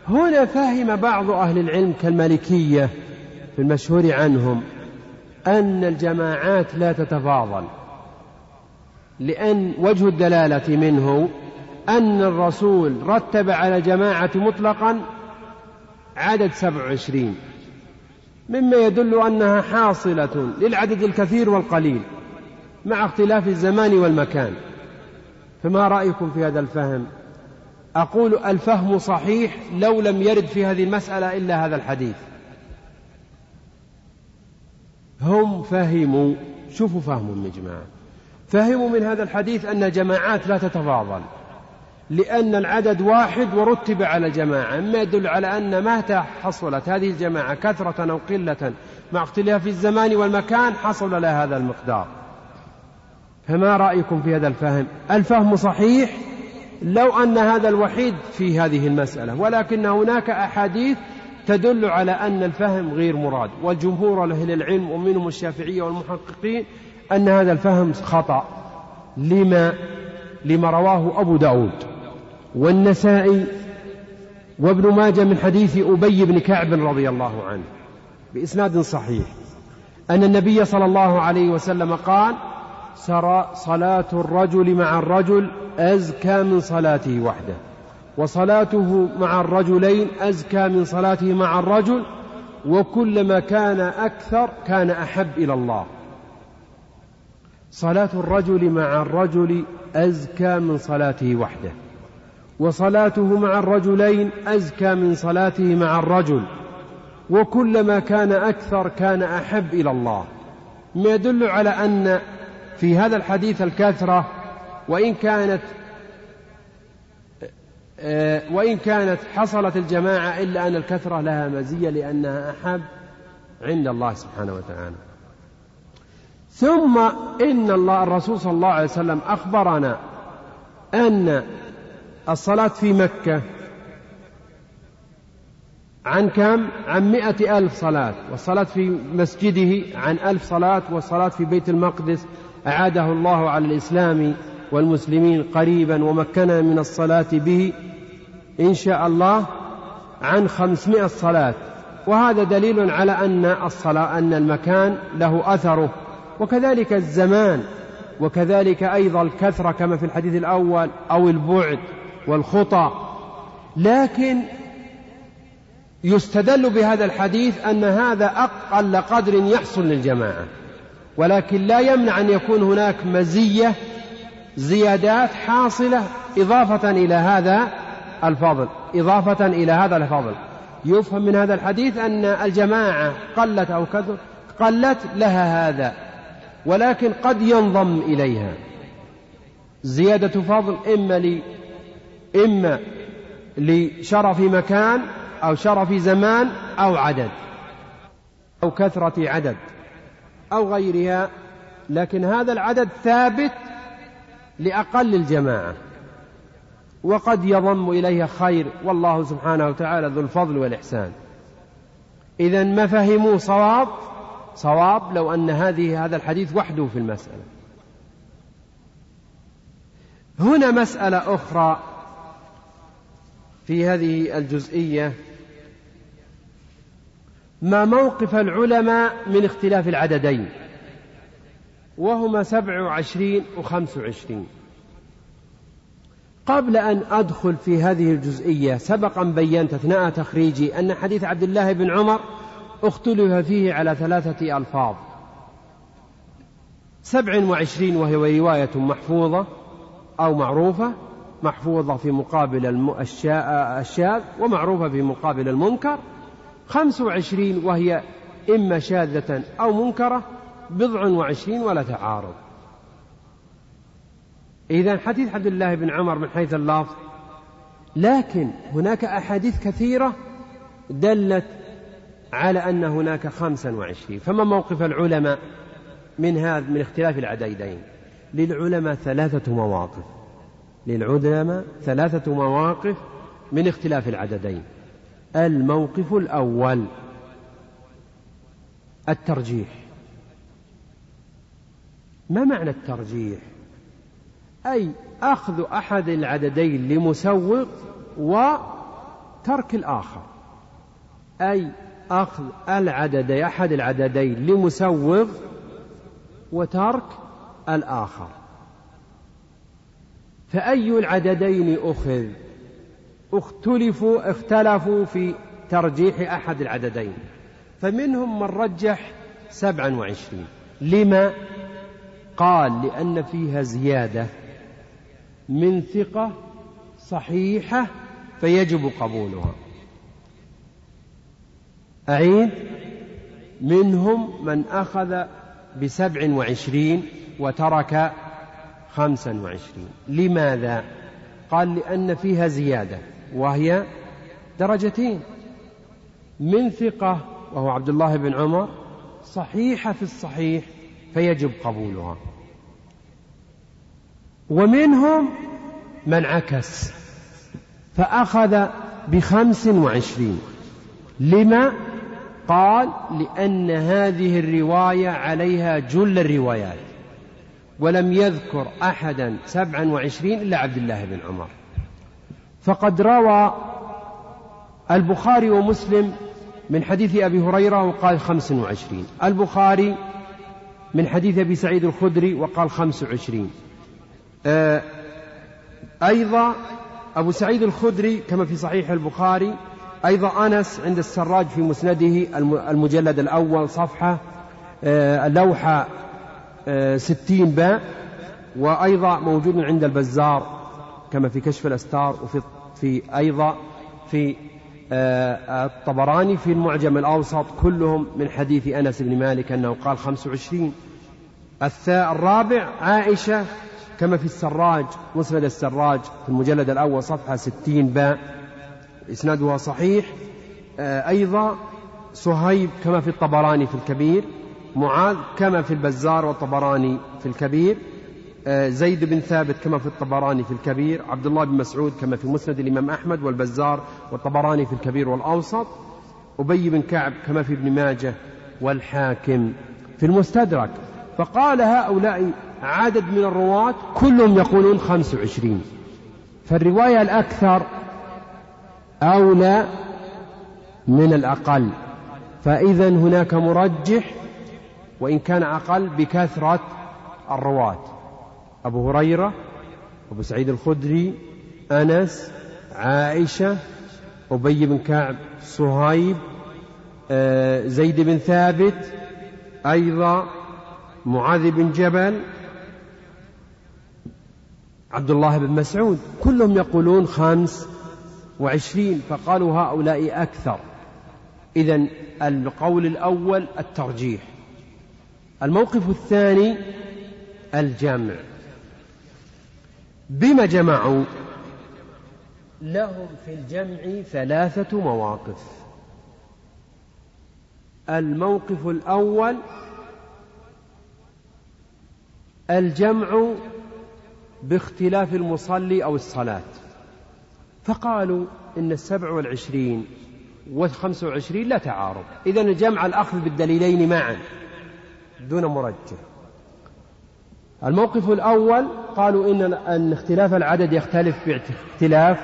هنا فهم بعض أهل العلم كالمالكية في المشهور عنهم أن الجماعات لا تتفاضل. لأن وجه الدلالة منه أن الرسول رتب على الجماعة مطلقا عدد سبع وعشرين مما يدل أنها حاصلة للعدد الكثير والقليل مع اختلاف الزمان والمكان. فما رأيكم في هذا الفهم؟ أقول الفهم صحيح لو لم يرد في هذه المسألة إلا هذا الحديث. هم فهموا شوفوا فهموا يا جماعة. فهموا من هذا الحديث أن الجماعات لا تتفاضل لأن العدد واحد ورتب على جماعة مما يدل على أن متى حصلت هذه الجماعة كثرة أو قلة مع اختلاف الزمان والمكان حصل لها هذا المقدار. فما رأيكم في هذا الفهم؟ الفهم صحيح لو أن هذا الوحيد في هذه المسألة ولكن هناك أحاديث تدل على أن الفهم غير مراد والجمهور أهل العلم ومنهم الشافعية والمحققين أن هذا الفهم خطأ. لما؟ لما رواه أبو داود. والنسائي وابن ماجه من حديث أبي بن كعب رضي الله عنه. بإسناد صحيح. أن النبي صلى الله عليه وسلم قال صلاة الرجل مع الرجل أزكى من صلاته وحده. وصلاته مع الرجلين أزكى من صلاته مع الرجل. وكلما كان أكثر كان أحب إلى الله. صلاة الرجل مع الرجل أزكى من صلاته وحده وصلاته مع الرجلين أزكى من صلاته مع الرجل وكلما كان أكثر كان أحب إلى الله. ما يدل على أن في هذا الحديث الكثرة وإن كانت وإن كانت حصلت الجماعة إلا أن الكثرة لها مزية لأنها أحب عند الله سبحانه وتعالى. ثم إن الله الرسول صلى الله عليه وسلم أخبرنا أن الصلاة في مكة عن كم؟ عن مئة ألف صلاة والصلاة في مسجده عن ألف صلاة والصلاة في بيت المقدس أعاده الله على الإسلام والمسلمين قريبا ومكننا من الصلاة به إن شاء الله عن خمسمائة صلاة وهذا دليل على أن الصلاة أن المكان له أثره وكذلك الزمان وكذلك أيضا الكثرة كما في الحديث الأول أو البعد والخطى. لكن يستدل بهذا الحديث أن هذا أقل قدر يحصل للجماعة. ولكن لا يمنع أن يكون هناك مزية زيادات حاصلة إضافة إلى هذا الفضل إضافة إلى هذا الفضل. يفهم من هذا الحديث أن الجماعة قلت أو كثر قلت لها هذا. ولكن قد ينضم إليها. زيادة فضل إما لي إما لشرف مكان أو شرف زمان أو عدد أو كثرة عدد أو غيرها لكن هذا العدد ثابت لأقل الجماعة. وقد يضم إليها خير والله سبحانه وتعالى ذو الفضل والإحسان. إذا ما فهموا صواب؟ صواب لو أن هذه هذا الحديث وحده في المسألة. هنا مسألة أخرى في هذه الجزئية. ما موقف العلماء من اختلاف العددين؟ وهما سبع وعشرين وخمس وعشرين. قبل أن أدخل في هذه الجزئية سبقا بينت أثناء تخريجي أن حديث عبد الله بن عمر اختلف فيه على ثلاثة ألفاظ. سبع وعشرين وهي رواية محفوظة أو معروفة محفوظة في مقابل الشاذ ومعروفة في مقابل المنكر. خمس وعشرين وهي إما شاذة أو منكرة بضع وعشرين ولا تعارض. إذا حديث عبد الله بن عمر من حيث اللفظ لكن هناك أحاديث كثيرة دلت على أن هناك خمسا وعشرين. فما موقف العلماء من هذا من اختلاف العديدين؟ للعلماء ثلاثة مواقف. للعلماء ثلاثة مواقف من اختلاف العددين. الموقف الأول الترجيح. ما معنى الترجيح؟ أي أخذ أحد العددين لمسوغ وترك الآخر. أي أخذ العدد أحد العددين لمسوغ وترك الآخر. فأي العددين أخذ؟ اختلفوا اختلفوا في ترجيح أحد العددين. فمنهم من رجح سبعا وعشرين. لما؟ قال لأن فيها زيادة من ثقة صحيحة فيجب قبولها. أعيد منهم من أخذ بسبع وعشرين وترك خمسا وعشرين. لماذا؟ قال لأن فيها زيادة وهي درجتين. من ثقة وهو عبد الله بن عمر صحيحة في الصحيح فيجب قبولها. ومنهم من عكس فأخذ بخمس وعشرين. لما؟ قال لأن هذه الرواية عليها جل الروايات ولم يذكر أحدا سبعا وعشرين إلا عبد الله بن عمر. فقد روى البخاري ومسلم من حديث أبي هريرة وقال خمس وعشرين. البخاري من حديث أبي سعيد الخدري وقال خمس وعشرين. آه، أيضا أبو سعيد الخدري كما في صحيح البخاري أيضا أنس عند السراج في مسنده المجلد الأول صفحة آه، لوحة آه، ستين باء. وأيضا موجود عند البزار كما في كشف الأستار وفي في أيضا في الطبراني في المعجم الأوسط كلهم من حديث أنس بن مالك أنه قال خمس وعشرين. الرابع عائشة كما في السراج مسند السراج في المجلد الأول صفحة ستين باء. إسنادها صحيح. آه، أيضا صهيب كما في الطبراني في الكبير معاذ كما في البزار والطبراني في الكبير آه، زيد بن ثابت كما في الطبراني في الكبير عبد الله بن مسعود كما في مسند الإمام أحمد والبزار والطبراني في الكبير والأوسط أبي بن كعب كما في ابن ماجه والحاكم في المستدرك. فقال هؤلاء عدد من الرواة كلهم يقولون خمس وعشرين. فالرواية الأكثر أولى من الأقل. فإذا هناك مرجح وإن كان أقل بكثرة الرواة أبو هريرة أبو سعيد الخدري أنس عائشة أبي بن كعب صهيب آه، زيد بن ثابت أيضا معاذ بن جبل عبد الله بن مسعود. كلهم يقولون خمس وعشرين فقالوا هؤلاء أكثر. إذا القول الأول الترجيح. الموقف الثاني الجمع. بما جمعوا؟ لهم في الجمع ثلاثة مواقف. الموقف الأول الجمع باختلاف المصلي أو الصلاة. فقالوا إن السبع والعشرين والخمس والعشرين لا تعارض. إذا الجمع الأخذ بالدليلين معا دون مرجح الموقف الأول قالوا إن أن اختلاف العدد يختلف باختلاف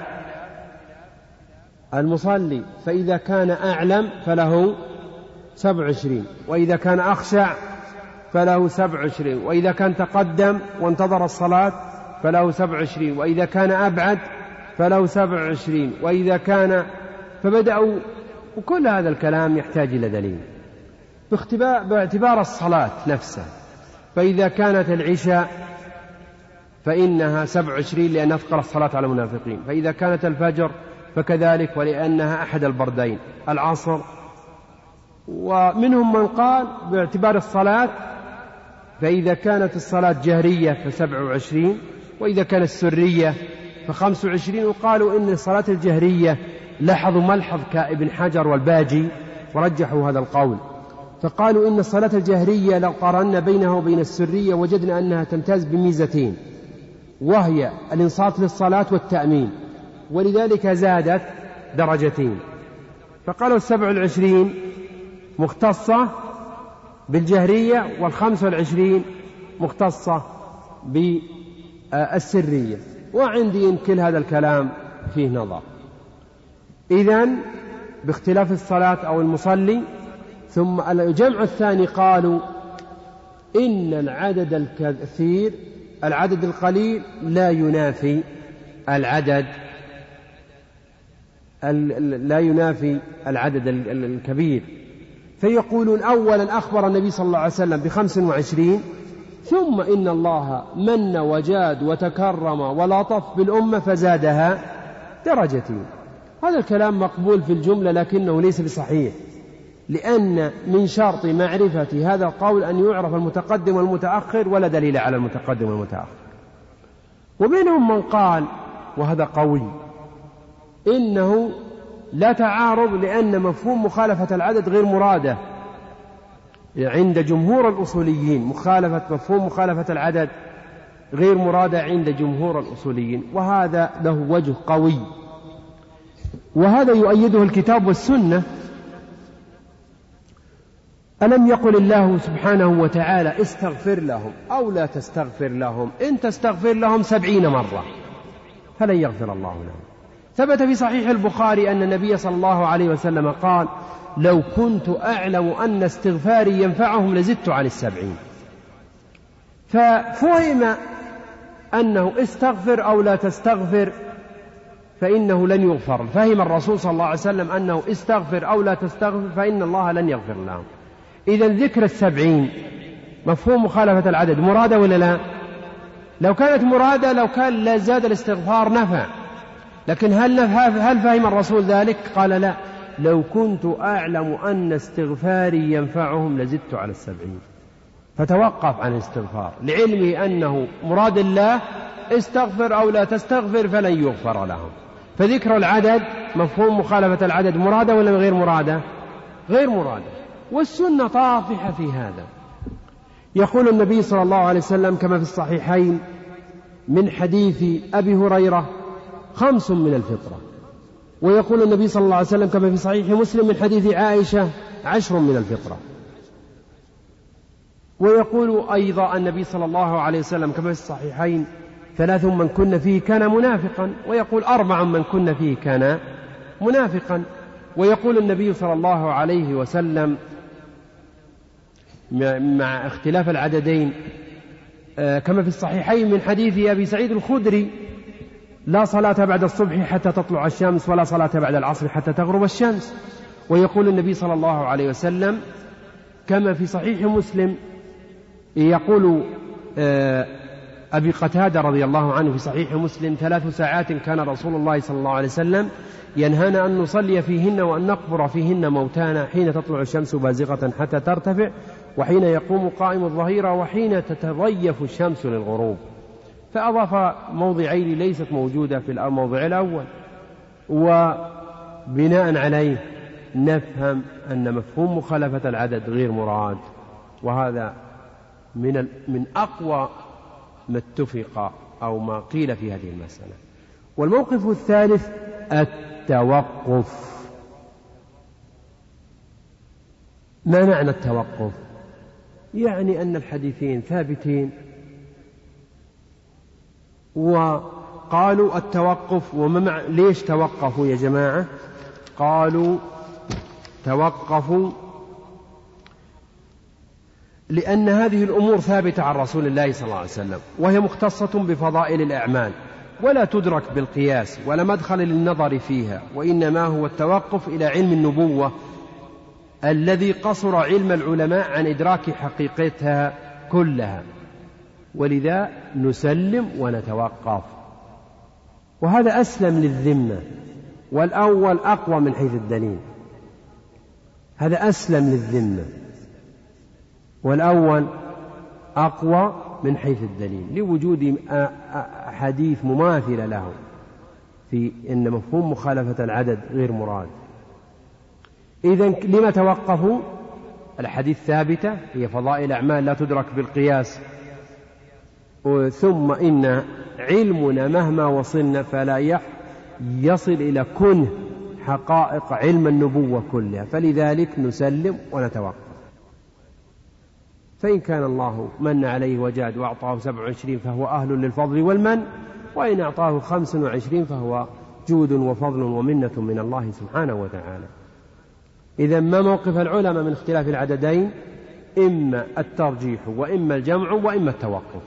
المصلي فإذا كان أعلم فله سبع وعشرين وإذا كان أخشع فله سبع وعشرين وإذا كان تقدم وانتظر الصلاة فله سبع وعشرين وإذا كان أبعد فله سبع وعشرين وإذا كان فبدأوا وكل هذا الكلام يحتاج إلى دليل. باعتبار الصلاة نفسها. فإذا كانت العشاء فإنها سبع وعشرين لأن أثقل الصلاة على المنافقين. فإذا كانت الفجر فكذلك ولأنها أحد البردين العصر. ومنهم من قال باعتبار الصلاة فإذا كانت الصلاة جهرية فسبع وعشرين وإذا كانت سرية فخمس وعشرين وقالوا إن الصلاة الجهرية لاحظوا ملحظ كابن حجر والباجي ورجحوا هذا القول. فقالوا إن الصلاة الجهرية لو قارنا بينها وبين السرية وجدنا أنها تمتاز بميزتين وهي الإنصات للصلاة والتأمين ولذلك زادت درجتين. فقالوا السبع والعشرين مختصة بالجهرية والخمس والعشرين مختصة بالسرية. وعندي إن كل هذا الكلام فيه نظر. إذا باختلاف الصلاة أو المصلي ثم الجمع الثاني قالوا إن العدد الكثير العدد القليل لا ينافي العدد لا ينافي العدد الكبير. فيقولون أولا أخبر النبي صلى الله عليه وسلم بخمس وعشرين ثم إن الله من وجاد وتكرم ولطف بالأمة فزادها درجتين هذا الكلام مقبول في الجملة لكنه ليس بصحيح لأن من شرط معرفة هذا القول أن يعرف المتقدم والمتأخر ولا دليل على المتقدم والمتأخر. ومنهم من قال وهذا قوي إنه لا تعارض لأن مفهوم مخالفة العدد غير مرادة. عند جمهور الأصوليين مخالفة مفهوم مخالفة العدد غير مرادة عند جمهور الأصوليين وهذا له وجه قوي. وهذا يؤيده الكتاب والسنة. ألم يقل الله سبحانه وتعالى استغفر لهم أو لا تستغفر لهم إن تستغفر لهم سبعين مرة فلن يغفر الله لهم. ثبت في صحيح البخاري أن النبي صلى الله عليه وسلم قال لو كنت أعلم أن استغفاري ينفعهم لزدت عن السبعين. ففهم أنه استغفر أو لا تستغفر فإنه لن يغفر. فهم الرسول صلى الله عليه وسلم أنه استغفر أو لا تستغفر فإن الله لن يغفر لهم. إذا ذكر السبعين مفهوم مخالفة العدد. مرادة ولا لا؟ لو كانت مرادة لو كان لا زاد الاستغفار نفع. لكن هل هل فهم الرسول ذلك؟ قال لا. لو كنت أعلم أن استغفاري ينفعهم لزدت على السبعين. فتوقف عن الاستغفار لعلمه أنه مراد الله استغفر أو لا تستغفر فلن يغفر لهم. فذكر العدد مفهوم مخالفة العدد مرادة ولا غير مرادة؟ غير مرادة. والسنة طافحة في هذا. يقول النبي صلى الله عليه وسلم كما في الصحيحين من حديث أبي هريرة خمس من الفطرة. ويقول النبي صلى الله عليه وسلم كما في صحيح مسلم من حديث عائشة عشر من الفطرة. ويقول أيضا النبي صلى الله عليه وسلم كما في الصحيحين ثلاث من كن فيه كان منافقا ويقول أربع من كن فيه كان منافقا. ويقول النبي صلى الله عليه وسلم مع اختلاف العددين آه، كما في الصحيحين من حديث أبي سعيد الخدري لا صلاة بعد الصبح حتى تطلع الشمس ولا صلاة بعد العصر حتى تغرب الشمس. ويقول النبي صلى الله عليه وسلم كما في صحيح مسلم يقول آه، أبي قتادة رضي الله عنه في صحيح مسلم ثلاث ساعات كان رسول الله صلى الله عليه وسلم ينهانا أن نصلي فيهن وأن نقبر فيهن موتانا حين تطلع الشمس بازغة حتى ترتفع وحين يقوم قائم الظهيرة وحين تتضيف الشمس للغروب. فأضاف موضعين ليست موجودة في الموضع الأول وبناء عليه نفهم أن مفهوم مخالفة العدد غير مراد وهذا من من أقوى ما اتفق أو ما قيل في هذه المسألة. والموقف الثالث التوقف. ما معنى التوقف؟ يعني أن الحديثين ثابتين وقالوا التوقف وما ليش توقفوا يا جماعة؟ قالوا توقفوا لأن هذه الأمور ثابتة عن رسول الله صلى الله عليه وسلم وهي مختصة بفضائل الأعمال ولا تدرك بالقياس ولا مدخل للنظر فيها وإنما هو التوقف إلى علم النبوة الذي قصر علم العلماء عن إدراك حقيقتها كلها. ولذا نسلم ونتوقف. وهذا أسلم للذمة والأول أقوى من حيث الدليل. هذا أسلم للذمة والأول أقوى من حيث الدليل. لوجود أحاديث مماثلة له في أن مفهوم مخالفة العدد غير مراد. إذا لما توقفوا؟ الأحاديث ثابتة هي فضائل أعمال لا تدرك بالقياس. ثم إن علمنا مهما وصلنا فلا يصل إلى كنه حقائق علم النبوة كلها. فلذلك نسلم ونتوقف. فإن كان الله من عليه وجاد وأعطاه سبع وعشرين فهو أهل للفضل والمن وإن أعطاه خمس وعشرين فهو جود وفضل ومنة من الله سبحانه وتعالى. إذا ما موقف العلماء من اختلاف العددين؟ إما الترجيح وإما الجمع وإما التوقف.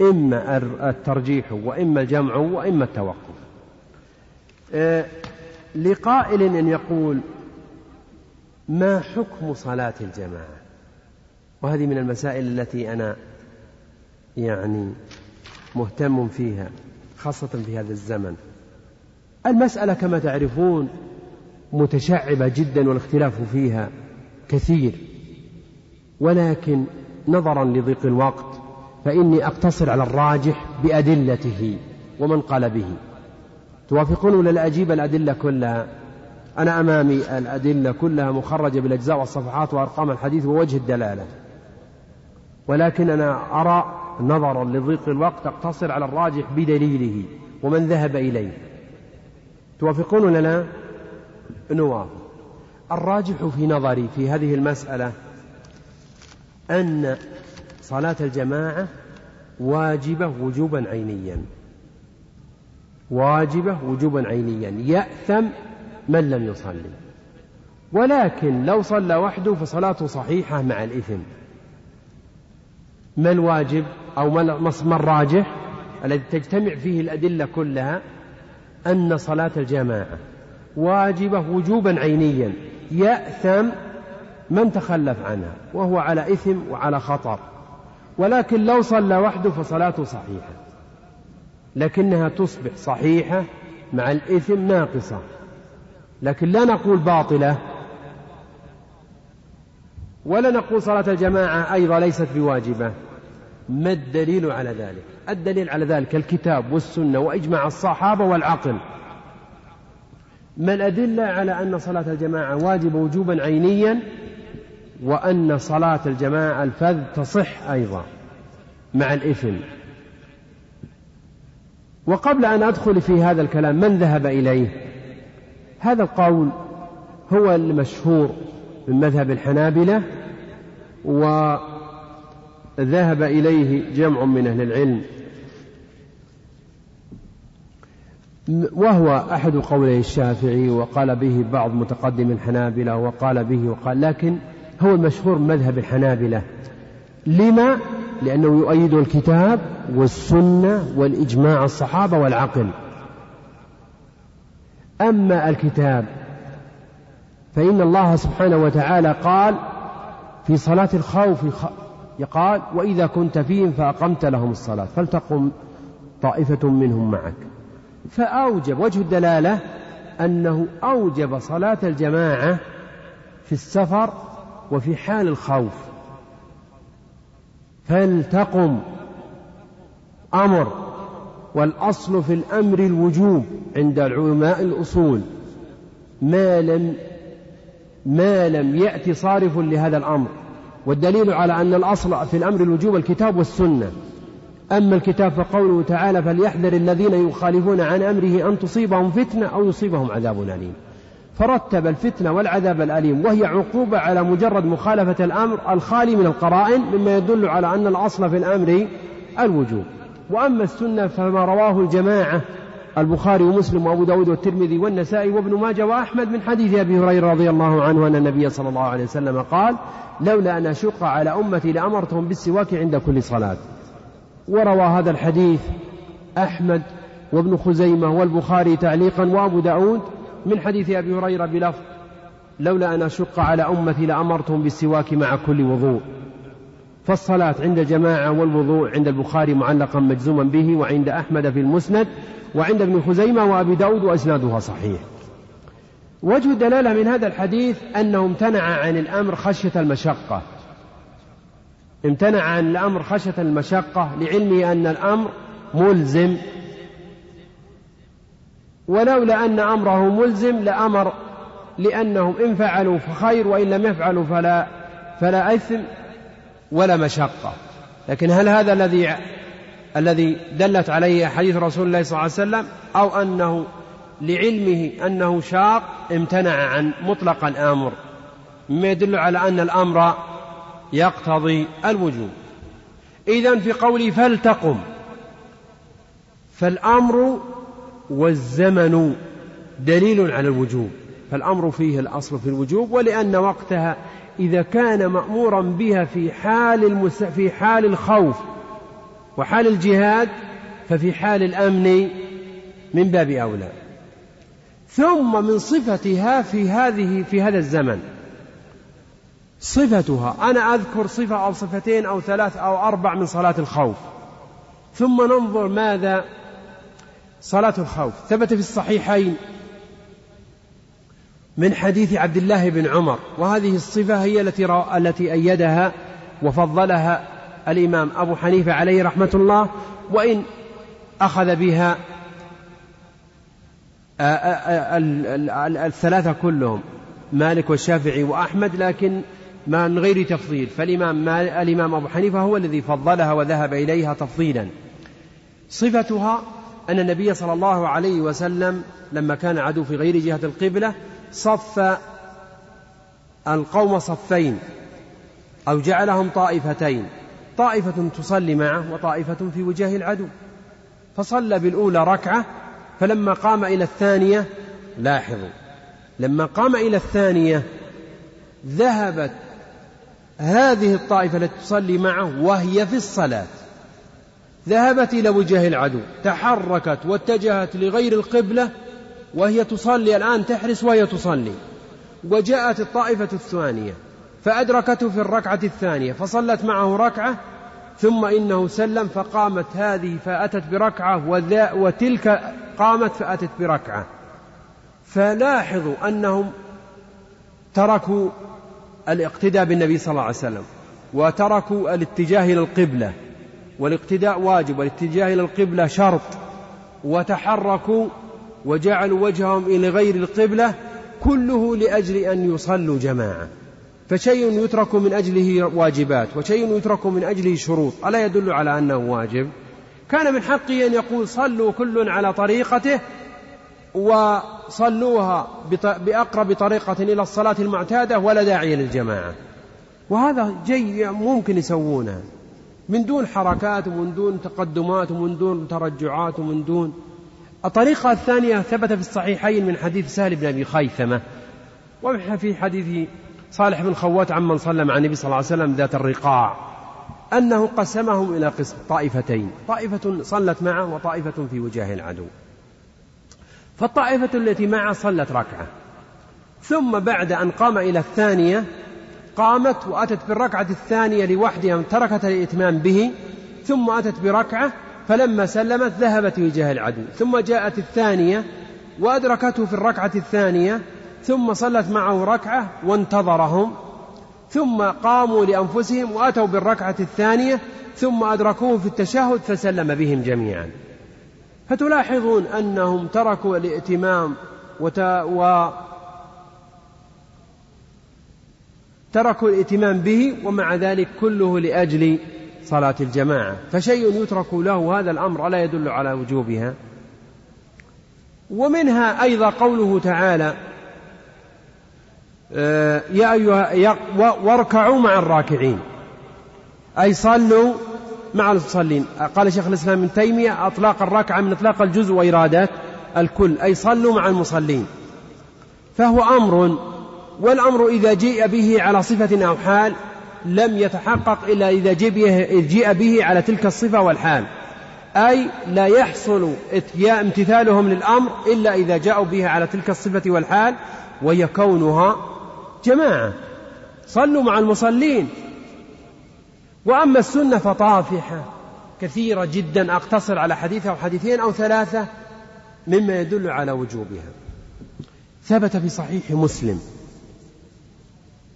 إما الترجيح وإما الجمع وإما التوقف. آه، لقائل أن يقول ما حكم صلاة الجماعة؟ وهذه من المسائل التي أنا يعني مهتم فيها خاصة في هذا الزمن. المسألة كما تعرفون متشعبة جدا والاختلاف فيها كثير ولكن نظرا لضيق الوقت فإني أقتصر على الراجح بأدلته ومن قال به. توافقون ولا لا أجيب الأدلة كلها؟ أنا أمامي الأدلة كلها مخرجة بالأجزاء والصفحات وأرقام الحديث ووجه الدلالة. ولكن أنا أرى نظرا لضيق الوقت أقتصر على الراجح بدليله ومن ذهب إليه. توافقون ولا لا؟ نوافق. الراجح في نظري في هذه المسألة أن صلاة الجماعة واجبة وجوبا عينيا. واجبة وجوبا عينيا. يأثم من لم يصلي. ولكن لو صلى وحده فصلاته صحيحة مع الإثم. ما الواجب أو ما الراجح الذي تجتمع فيه الأدلة كلها؟ أن صلاة الجماعة واجبة وجوبا عينيا. يأثم من تخلف عنها وهو على إثم وعلى خطر. ولكن لو صلى وحده فصلاته صحيحة. لكنها تصبح صحيحة مع الإثم ناقصة. لكن لا نقول باطلة. ولا نقول صلاة الجماعة أيضا ليست بواجبة. ما الدليل على ذلك؟ الدليل على ذلك الكتاب والسنة وإجماع الصحابة والعقل. ما الأدلة على أن صلاة الجماعة واجبة وجوبا عينيا؟ وأن صلاة الجماعة الفذ تصح أيضا مع الإثم. وقبل أن أدخل في هذا الكلام من ذهب إليه؟ هذا القول هو المشهور من مذهب الحنابلة وذهب إليه جمع من أهل العلم. وهو أحد قولي الشافعي وقال به بعض متقدم الحنابلة وقال به وقال لكن هو المشهور مذهب الحنابلة. لما؟ لأنه يؤيد الكتاب والسنة والإجماع الصحابة والعقل. أما الكتاب فإن الله سبحانه وتعالى قال في صلاة الخوف قال وإذا كنت فيهم فأقمت لهم الصلاة فلتقم طائفة منهم معك. فأوجب وجه الدلالة أنه أوجب صلاة الجماعة في السفر وفي حال الخوف. فلتقم أمر والأصل في الأمر الوجوب عند علماء الأصول. ما لم ما لم يأتي صارف لهذا الأمر. والدليل على أن الأصل في الأمر الوجوب الكتاب والسنة. أما الكتاب فقوله تعالى فليحذر الذين يخالفون عن أمره أن تصيبهم فتنة أو يصيبهم عذاب أليم. فرتب الفتنة والعذاب الأليم وهي عقوبة على مجرد مخالفة الأمر الخالي من القرائن مما يدل على أن الأصل في الأمر الوجوب. وأما السنة فما رواه الجماعة البخاري ومسلم وأبو داود والترمذي والنسائي وابن ماجه وأحمد من حديث أبي هريرة رضي الله عنه أن النبي صلى الله عليه وسلم قال لولا أن أشق على أمتي لأمرتهم بالسواك عند كل صلاة. وروى هذا الحديث أحمد وابن خزيمة والبخاري تعليقا وأبو داود من حديث أبي هريرة بلفظ لولا أن أشق على أمتي لأمرتهم بالسواك مع كل وضوء. فالصلاة عند جماعة والوضوء عند البخاري معلقا مجزوما به وعند أحمد في المسند وعند ابن خزيمة وأبي داود وأسنادها صحيح. وجه الدلالة من هذا الحديث أنه امتنع عن الأمر خشية المشقة. امتنع عن الأمر خشية المشقة لعلمه أن الأمر ملزم ولولا أن أمره ملزم لأمر لأنهم إن فعلوا فخير وإن لم يفعلوا فلا فلا إثم ولا مشقة. لكن هل هذا الذي الذي دلت عليه حديث رسول الله صلى الله عليه وسلم أو أنه لعلمه أنه شاق؟ امتنع عن مطلق الأمر. مما يدل على أن الأمر يقتضي الوجوب. إذا في قولي فلتقم. فالأمر والزمن دليل على الوجوب فالأمر فيه الأصل في الوجوب ولأن وقتها إذا كان مأمورا بها في حال المس... في حال الخوف وحال الجهاد ففي حال الأمن من باب أولى. ثم من صفتها في هذه في هذا الزمن. صفتها أنا أذكر صفة أو صفتين أو ثلاث أو أربع من صلاة الخوف. ثم ننظر ماذا صلاة الخوف. ثبت في الصحيحين من حديث عبد الله بن عمر وهذه الصفة هي التي التي أيدها وفضلها الإمام أبو حنيفة عليه رحمة الله وإن أخذ بها الثلاثة كلهم مالك والشافعي وأحمد لكن من غير تفضيل. فالإمام الإمام أبو حنيفة هو الذي فضلها وذهب إليها تفضيلا. صفتها أن النبي صلى الله عليه وسلم لما كان عدو في غير جهة القبلة صف القوم صفين أو جعلهم طائفتين طائفة تصلي معه وطائفة في وجاه العدو. فصلى بالأولى ركعة فلما قام إلى الثانية لاحظوا لما قام إلى الثانية ذهبت هذه الطائفة التي تصلي معه وهي في الصلاة. ذهبت إلى وجه العدو تحركت واتجهت لغير القبلة وهي تصلي الآن تحرس وهي تصلي. وجاءت الطائفة الثانية فأدركته في الركعة الثانية فصلت معه ركعة ثم إنه سلم فقامت هذه فأتت بركعة وتلك قامت فأتت بركعة. فلاحظوا أنهم تركوا الاقتداء بالنبي صلى الله عليه وسلم وتركوا الاتجاه إلى القبلة. والاقتداء واجب والاتجاه إلى القبلة شرط. وتحركوا وجعلوا وجههم إلى غير القبلة كله لأجل أن يصلوا جماعة. فشيء يترك من أجله واجبات وشيء يترك من أجله شروط. ألا يدل على أنه واجب؟ كان من حقه أن يقول صلوا كل على طريقته وصلوها بأقرب طريقة إلى الصلاة المعتادة ولا داعي للجماعة. وهذا جي ممكن يسوونه. من دون حركات ومن دون تقدمات ومن دون ترجعات ومن دون. الطريقة الثانية ثبت في الصحيحين من حديث سهل بن أبي خيثمة. وفي حديث صالح بن خوات عمن صلى مع النبي صلى الله عليه وسلم ذات الرقاع. أنه قسمهم إلى قسم طائفتين. طائفة صلت معه وطائفة في وجاه العدو. فالطائفة التي معه صلت ركعة. ثم بعد أن قام إلى الثانية قامت وأتت بالركعة الثانية لوحدها تركت الإتمام به ثم أتت بركعة فلما سلمت ذهبت وجاه العدو. ثم جاءت الثانية وأدركته في الركعة الثانية ثم صلت معه ركعة وانتظرهم ثم قاموا لأنفسهم وأتوا بالركعة الثانية ثم أدركوه في التشهد فسلم بهم جميعا. فتلاحظون أنهم تركوا الائتمام وت... و... تركوا الائتمام به ومع ذلك كله لأجل صلاة الجماعة. فشيء يترك له هذا الأمر ألا يدل على وجوبها؟ ومنها أيضا قوله تعالى آه، يا أيها واركعوا مع الراكعين. أي صلوا مع المصلين. قال شيخ الإسلام ابن تيمية أطلاق الركعة من إطلاق الجزء وإرادة الكل. أي صلوا مع المصلين. فهو أمر والأمر إذا جيء به على صفة أو حال لم يتحقق إلا إذا جيء به على تلك الصفة والحال. أي لا يحصل امتثالهم للأمر إلا إذا جاءوا به على تلك الصفة والحال وهي كونها جماعة. صلوا مع المصلين. وأما السنة فطافحة. كثيرة جدا. أقتصر على حديث أو حديثين أو ثلاثة مما يدل على وجوبها. ثبت في صحيح مسلم.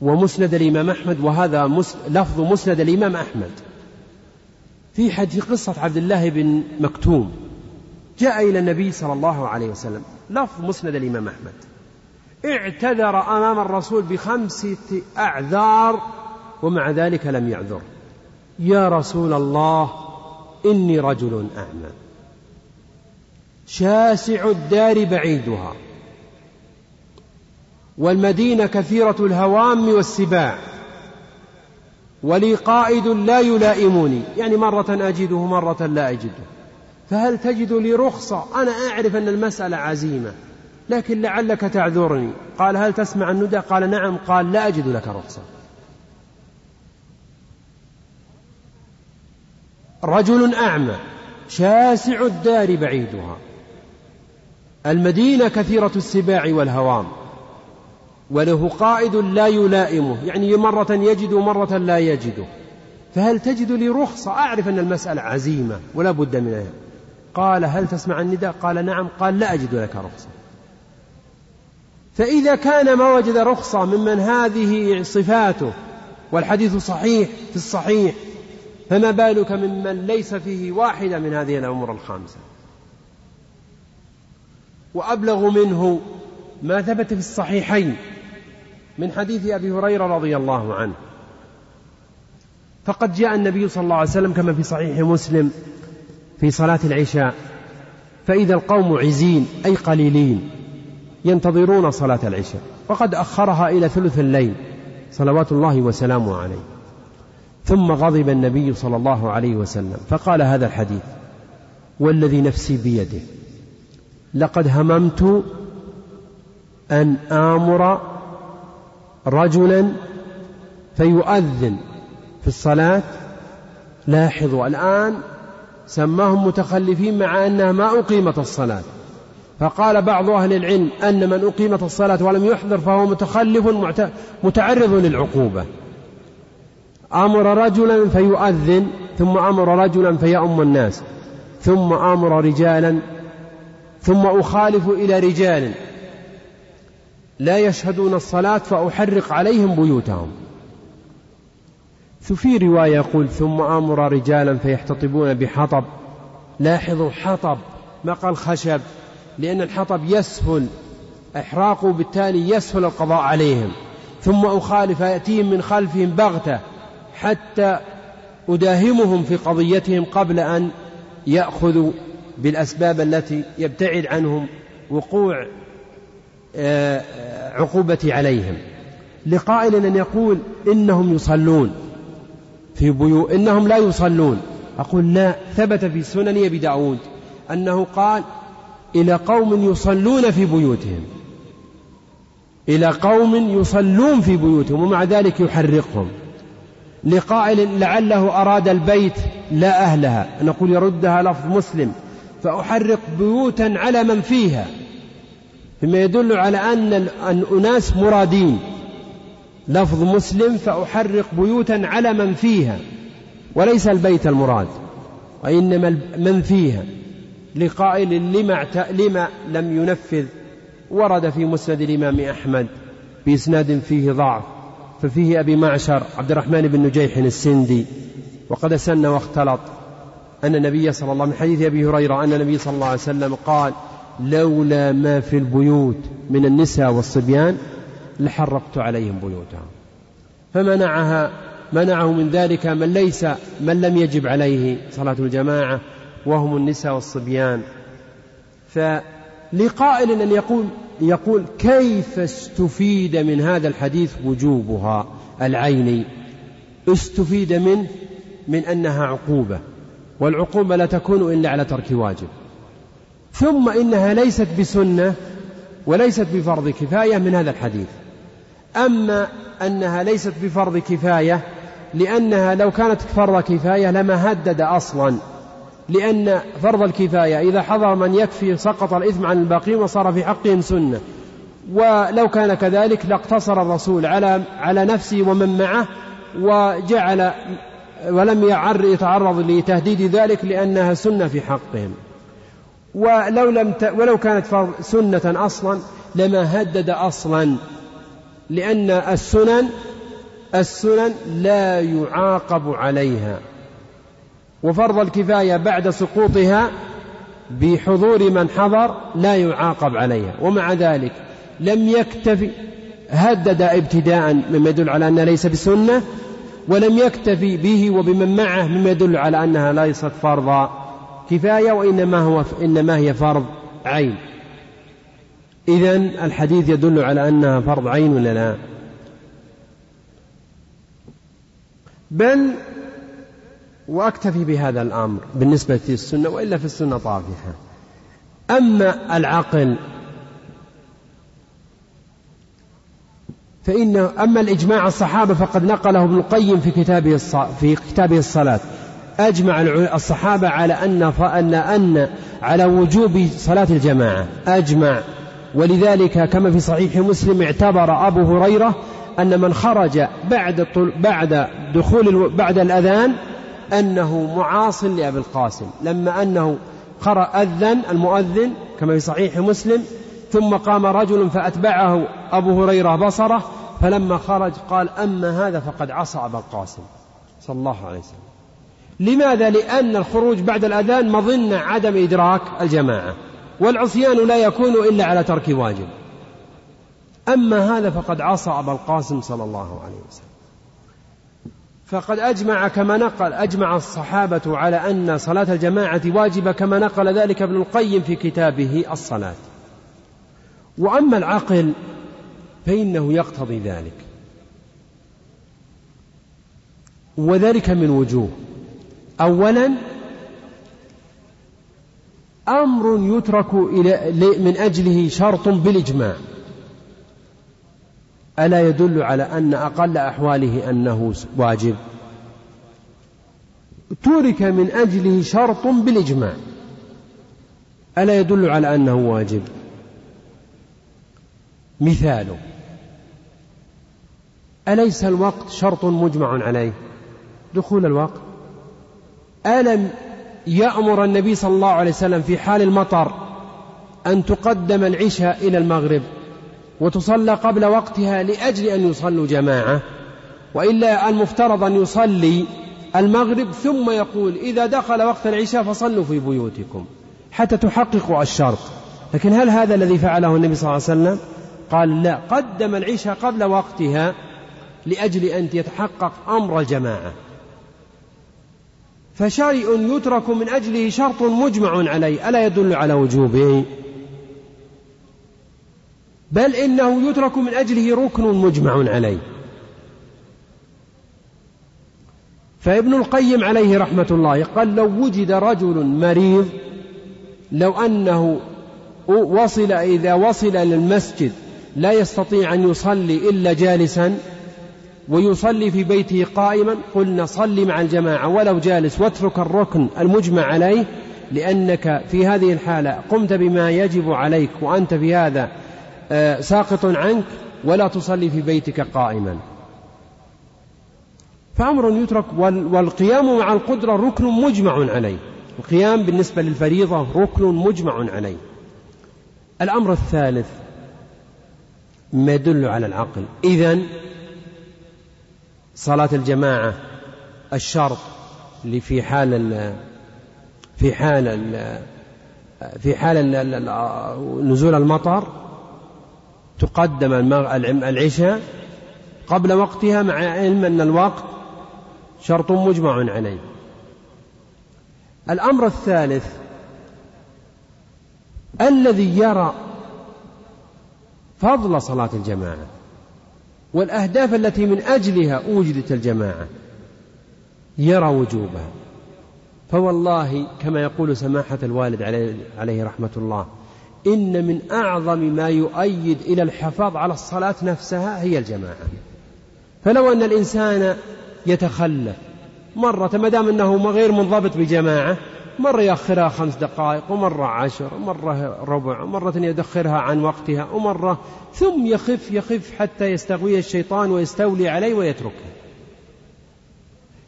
ومسند الإمام أحمد وهذا لفظ مسند الإمام أحمد. في حديث قصة عبد الله بن مكتوم. جاء إلى النبي صلى الله عليه وسلم. لفظ مسند الإمام أحمد. اعتذر أمام الرسول بخمسة أعذار ومع ذلك لم يعذر. يا رسول الله إني رجل أعمى. شاسع الدار بعيدها. والمدينة كثيرة الهوام والسباع. ولي قائد لا يلائمني. يعني مرة أجده مرة لا أجده. فهل تجد لي رخصة؟ أنا أعرف أن المسألة عزيمة لكن لعلك تعذرني. قال هل تسمع الندى؟ قال نعم. قال لا أجد لك رخصة. رجل أعمى شاسع الدار بعيدها. المدينة كثيرة السباع والهوام. وله قائد لا يلائمه يعني مرة يجد ومرة لا يجده فهل تجد لي رخصة؟ أعرف أن المسألة عزيمة ولا بد منها. قال هل تسمع النداء؟ قال نعم. قال لا أجد لك رخصة. فإذا كان ما وجد رخصة ممن هذه صفاته والحديث صحيح في الصحيح فما بالك ممن ليس فيه واحدة من هذه الأمور الخامسة؟ وأبلغ منه ما ثبت في الصحيحين. من حديث أبي هريرة رضي الله عنه. فقد جاء النبي صلى الله عليه وسلم كما في صحيح مسلم في صلاة العشاء فإذا القوم عزين أي قليلين ينتظرون صلاة العشاء وقد أخرها إلى ثلث الليل صلوات الله وسلامه عليه. ثم غضب النبي صلى الله عليه وسلم فقال هذا الحديث والذي نفسي بيده لقد هممت أن آمر رجلا فيؤذن في الصلاة. لاحظوا الآن سماهم متخلفين مع أنها ما أقيمت الصلاة. فقال بعض أهل العلم أن من أقيمت الصلاة ولم يحضر فهو متخلف متعرض للعقوبة. أمر رجلا فيؤذن ثم أمر رجلا فيؤم الناس ثم أمر رجالا ثم أخالف إلى رجال. لا يشهدون الصلاة فأحرق عليهم بيوتهم. في رواية يقول ثم أمر رجالا فيحتطبون بحطب. لاحظوا حطب ما قال خشب لأن الحطب يسهل إحراقه بالتالي يسهل القضاء عليهم. ثم أخالف يأتيهم من خلفهم بغتة حتى أداهمهم في قضيتهم قبل أن يأخذوا بالأسباب التي يبتعد عنهم وقوع آه، عقوبتي عليهم. لقائل أن يقول إنهم يصلون. في بيو إنهم لا يصلون. أقول لا ثبت في سنن أبي داود أنه قال إلى قوم يصلون في بيوتهم. إلى قوم يصلون في بيوتهم ومع ذلك يحرقهم. لقائل لعله أراد البيت لا أهلها. نقول يردها لفظ مسلم. فأحرق بيوتا على من فيها. مما يدل على أن أناس مرادين. لفظ مسلم فأحرق بيوتا على من فيها وليس البيت المراد وإنما من فيها. لقائل لما, لما لم ينفذ ورد في مسند الإمام أحمد بإسناد فيه ضعف ففيه أبي معشر عبد الرحمن بن نجيح السندي وقد سن واختلط. أن النبي صلى الله عليه وسلم من حديث أبي هريرة أن النبي صلى الله عليه وسلم قال لولا ما في البيوت من النساء والصبيان لحرقت عليهم بيوتهم. فمنعها منعه من ذلك من ليس من لم يجب عليه صلاة الجماعة وهم النساء والصبيان. فلقائل أن يقول يقول كيف استفيد من هذا الحديث وجوبها العيني استفيد منه من أنها عقوبة والعقوبة لا تكون إلا على ترك واجب. ثم إنها ليست بسنة وليست بفرض كفاية من هذا الحديث. أما أنها ليست بفرض كفاية لأنها لو كانت فرض كفاية لما هدد أصلا. لأن فرض الكفاية إذا حضر من يكفي سقط الإثم عن الباقين وصار في حقهم سنة. ولو كان كذلك لاقتصر الرسول على على نفسه ومن معه وجعل ولم يعر يتعرض لتهديد ذلك لأنها سنة في حقهم. ولو لم ت... ولو كانت سنة أصلا لما هدد أصلا لأن السنن السنن لا يعاقب عليها. وفرض الكفاية بعد سقوطها بحضور من حضر لا يعاقب عليها. ومع ذلك لم يكتفي هدد ابتداء مما يدل على أنها ليس بسنة ولم يكتفي به وبمن معه مما يدل على أنها ليست فرض كفاية وإنما هو إنما هي فرض عين. إذا الحديث يدل على أنها فرض عين ولا لا؟ بل وأكتفي بهذا الأمر بالنسبة للسنة وإلا في السنة طافحة. أما العقل فإن أما الإجماع الصحابة فقد نقله ابن القيم في كتابه في كتابه الصلاة. أجمع الصحابة على أن أن أن على وجوب صلاة الجماعة. أجمع. ولذلك كما في صحيح مسلم اعتبر أبو هريرة أن من خرج بعد بعد دخول بعد الأذان أنه معاص لأبي القاسم. لما أنه قرأ أذن المؤذن كما في صحيح مسلم ثم قام رجل فأتبعه أبو هريرة بصرة فلما خرج قال أما هذا فقد عصى أبا القاسم. صلى الله عليه وسلم. لماذا؟ لأن الخروج بعد الأذان مظنة عدم إدراك الجماعة والعصيان لا يكون إلا على ترك واجب. أما هذا فقد عصى أبا القاسم صلى الله عليه وسلم. فقد أجمع كما نقل أجمع الصحابة على أن صلاة الجماعة واجبة كما نقل ذلك ابن القيم في كتابه الصلاة. وأما العقل فإنه يقتضي ذلك. وذلك من وجوه. أولا أمر يترك من أجله شرط بالإجماع. ألا يدل على أن أقل أحواله أنه واجب؟ ترك من أجله شرط بالإجماع. ألا يدل على أنه واجب؟ مثاله أليس الوقت شرط مجمع عليه؟ دخول الوقت. ألم يأمر النبي صلى الله عليه وسلم في حال المطر أن تقدم العشاء إلى المغرب وتصلى قبل وقتها لأجل أن يصلوا جماعة وإلا المفترض أن يصلي المغرب ثم يقول إذا دخل وقت العشاء فصلوا في بيوتكم حتى تحققوا الشرط. لكن هل هذا الذي فعله النبي صلى الله عليه وسلم؟ قال لا قدم العشاء قبل وقتها لأجل أن يتحقق أمر الجماعة. فشارئ يترك من أجله شرط مجمع عليه. ألا يدل على وجوبه؟ بل إنه يترك من أجله ركن مجمع عليه. فابن القيم عليه رحمة الله قال لو وجد رجل مريض لو أنه وصل إذا وصل للمسجد لا يستطيع أن يصلي إلا جالسا ويصلي في بيته قائما قلنا صل مع الجماعة ولو جالس واترك الركن المجمع عليه لأنك في هذه الحالة قمت بما يجب عليك وأنت في هذا آه، ساقط عنك ولا تصلي في بيتك قائما. فأمر يترك والقيام مع القدرة ركن مجمع عليه. القيام بالنسبة للفريضة ركن مجمع عليه. الأمر الثالث ما يدل على العقل. إذن صلاة الجماعة الشرط اللي في حال في حال في حال نزول المطر تقدم العشاء قبل وقتها مع علم أن الوقت شرط مجمع عليه. الأمر الثالث الذي يرى فضل صلاة الجماعة. والأهداف التي من أجلها أوجدت الجماعة يرى وجوبها. فوالله كما يقول سماحة الوالد عليه رحمة الله إن من أعظم ما يؤيد إلى الحفاظ على الصلاة نفسها هي الجماعة. فلو أن الإنسان يتخلف مرة ما دام أنه غير منضبط بجماعة مرة يأخرها خمس دقائق ومرة عشر ومرة ربع ومرة يدخرها عن وقتها ومرة ثم يخف يخف حتى يستغوي الشيطان ويستولي عليه ويتركه.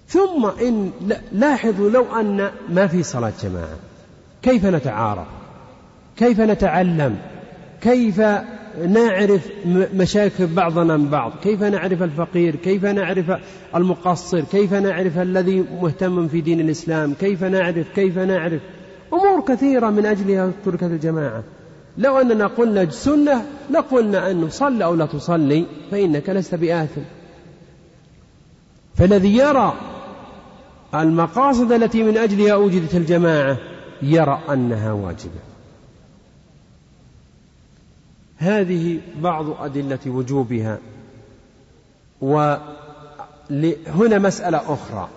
ثم إن لاحظوا لو أن ما في صلاة جماعة كيف نتعارف؟ كيف نتعلم؟ كيف نعرف مشاكل بعضنا من بعض. كيف نعرف الفقير؟ كيف نعرف المقصر؟ كيف نعرف الذي مهتم في دين الإسلام؟ كيف نعرف؟ كيف نعرف؟ أمور كثيرة من أجلها تركت الجماعة. لو أننا قلنا سنة لقلنا أنه صل أو لا تصلي فإنك لست بآثم. فالذي يرى المقاصد التي من أجلها أوجدت الجماعة يرى أنها واجبة. هذه بعض أدلة وجوبها. وهنا مسألة أخرى.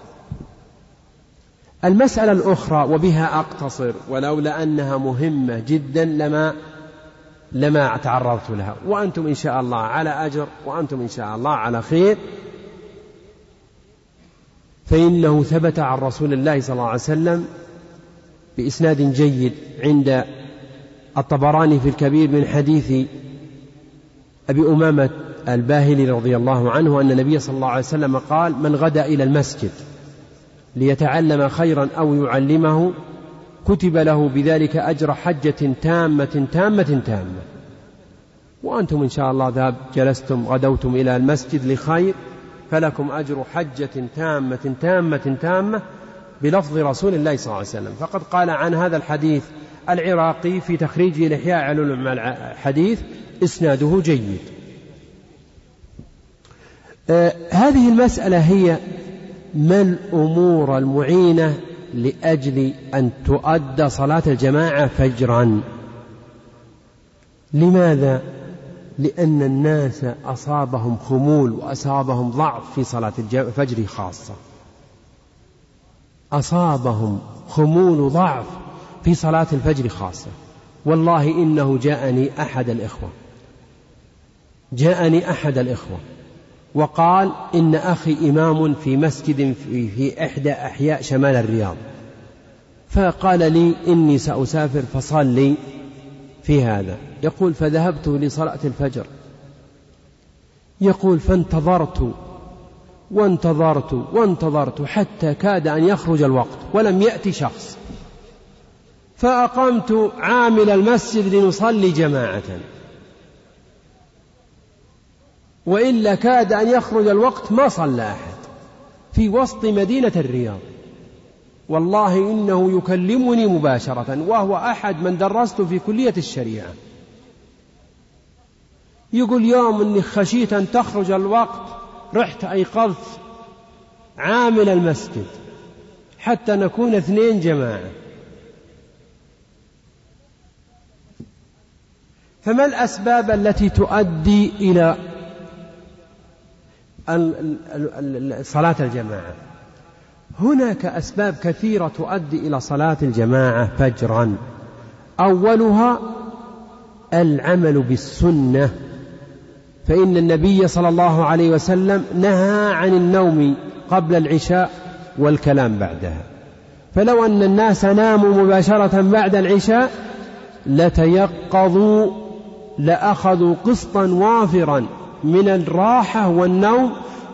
المسألة الأخرى وبها أقتصر ولولا أنها مهمة جدا لما لما تعرضت لها. وأنتم إن شاء الله على أجر وأنتم إن شاء الله على خير. فإنه ثبت عن رسول الله صلى الله عليه وسلم بإسناد جيد عند الطبراني في الكبير من حديث أبي أمامة الباهلي رضي الله عنه أن النبي صلى الله عليه وسلم قال من غدا إلى المسجد ليتعلم خيرا أو يعلمه كتب له بذلك أجر حجة تامة تامة تامة. وأنتم إن شاء الله ذهب جلستم غدوتم إلى المسجد لخير فلكم أجر حجة تامة تامة تامة بلفظ رسول الله صلى الله عليه وسلم. فقد قال عن هذا الحديث العراقي في تخريجه لإحياء علوم الحديث إسناده جيد. آه هذه المسألة هي ما الأمور المعينة لأجل أن تؤدى صلاة الجماعة فجرا. لماذا؟ لأن الناس أصابهم خمول وأصابهم ضعف في صلاة الفجر خاصة. أصابهم خمول ضعف في صلاة الفجر خاصة. والله إنه جاءني أحد الإخوة. جاءني أحد الإخوة. وقال إن أخي إمام في مسجد في, في إحدى أحياء شمال الرياض. فقال لي إني سأسافر فصلي في هذا. يقول فذهبت لصلاة الفجر. يقول فانتظرت وانتظرت وانتظرت حتى كاد أن يخرج الوقت ولم يأتي شخص. فأقمت عامل المسجد لنصلي جماعة. وإلا كاد أن يخرج الوقت ما صلى أحد في وسط مدينة الرياض. والله إنه يكلمني مباشرة وهو أحد من درست في كلية الشريعة. يقول يوم أني خشيت أن تخرج الوقت رحت أيقظت عامل المسجد حتى نكون اثنين جماعة. فما الأسباب التي تؤدي إلى صلاة الجماعة؟ هناك أسباب كثيرة تؤدي إلى صلاة الجماعة فجرا. أولها العمل بالسنة. فإن النبي صلى الله عليه وسلم نهى عن النوم قبل العشاء والكلام بعدها. فلو أن الناس ناموا مباشرة بعد العشاء لتيقظوا لأخذوا قسطا وافرا من الراحة والنوم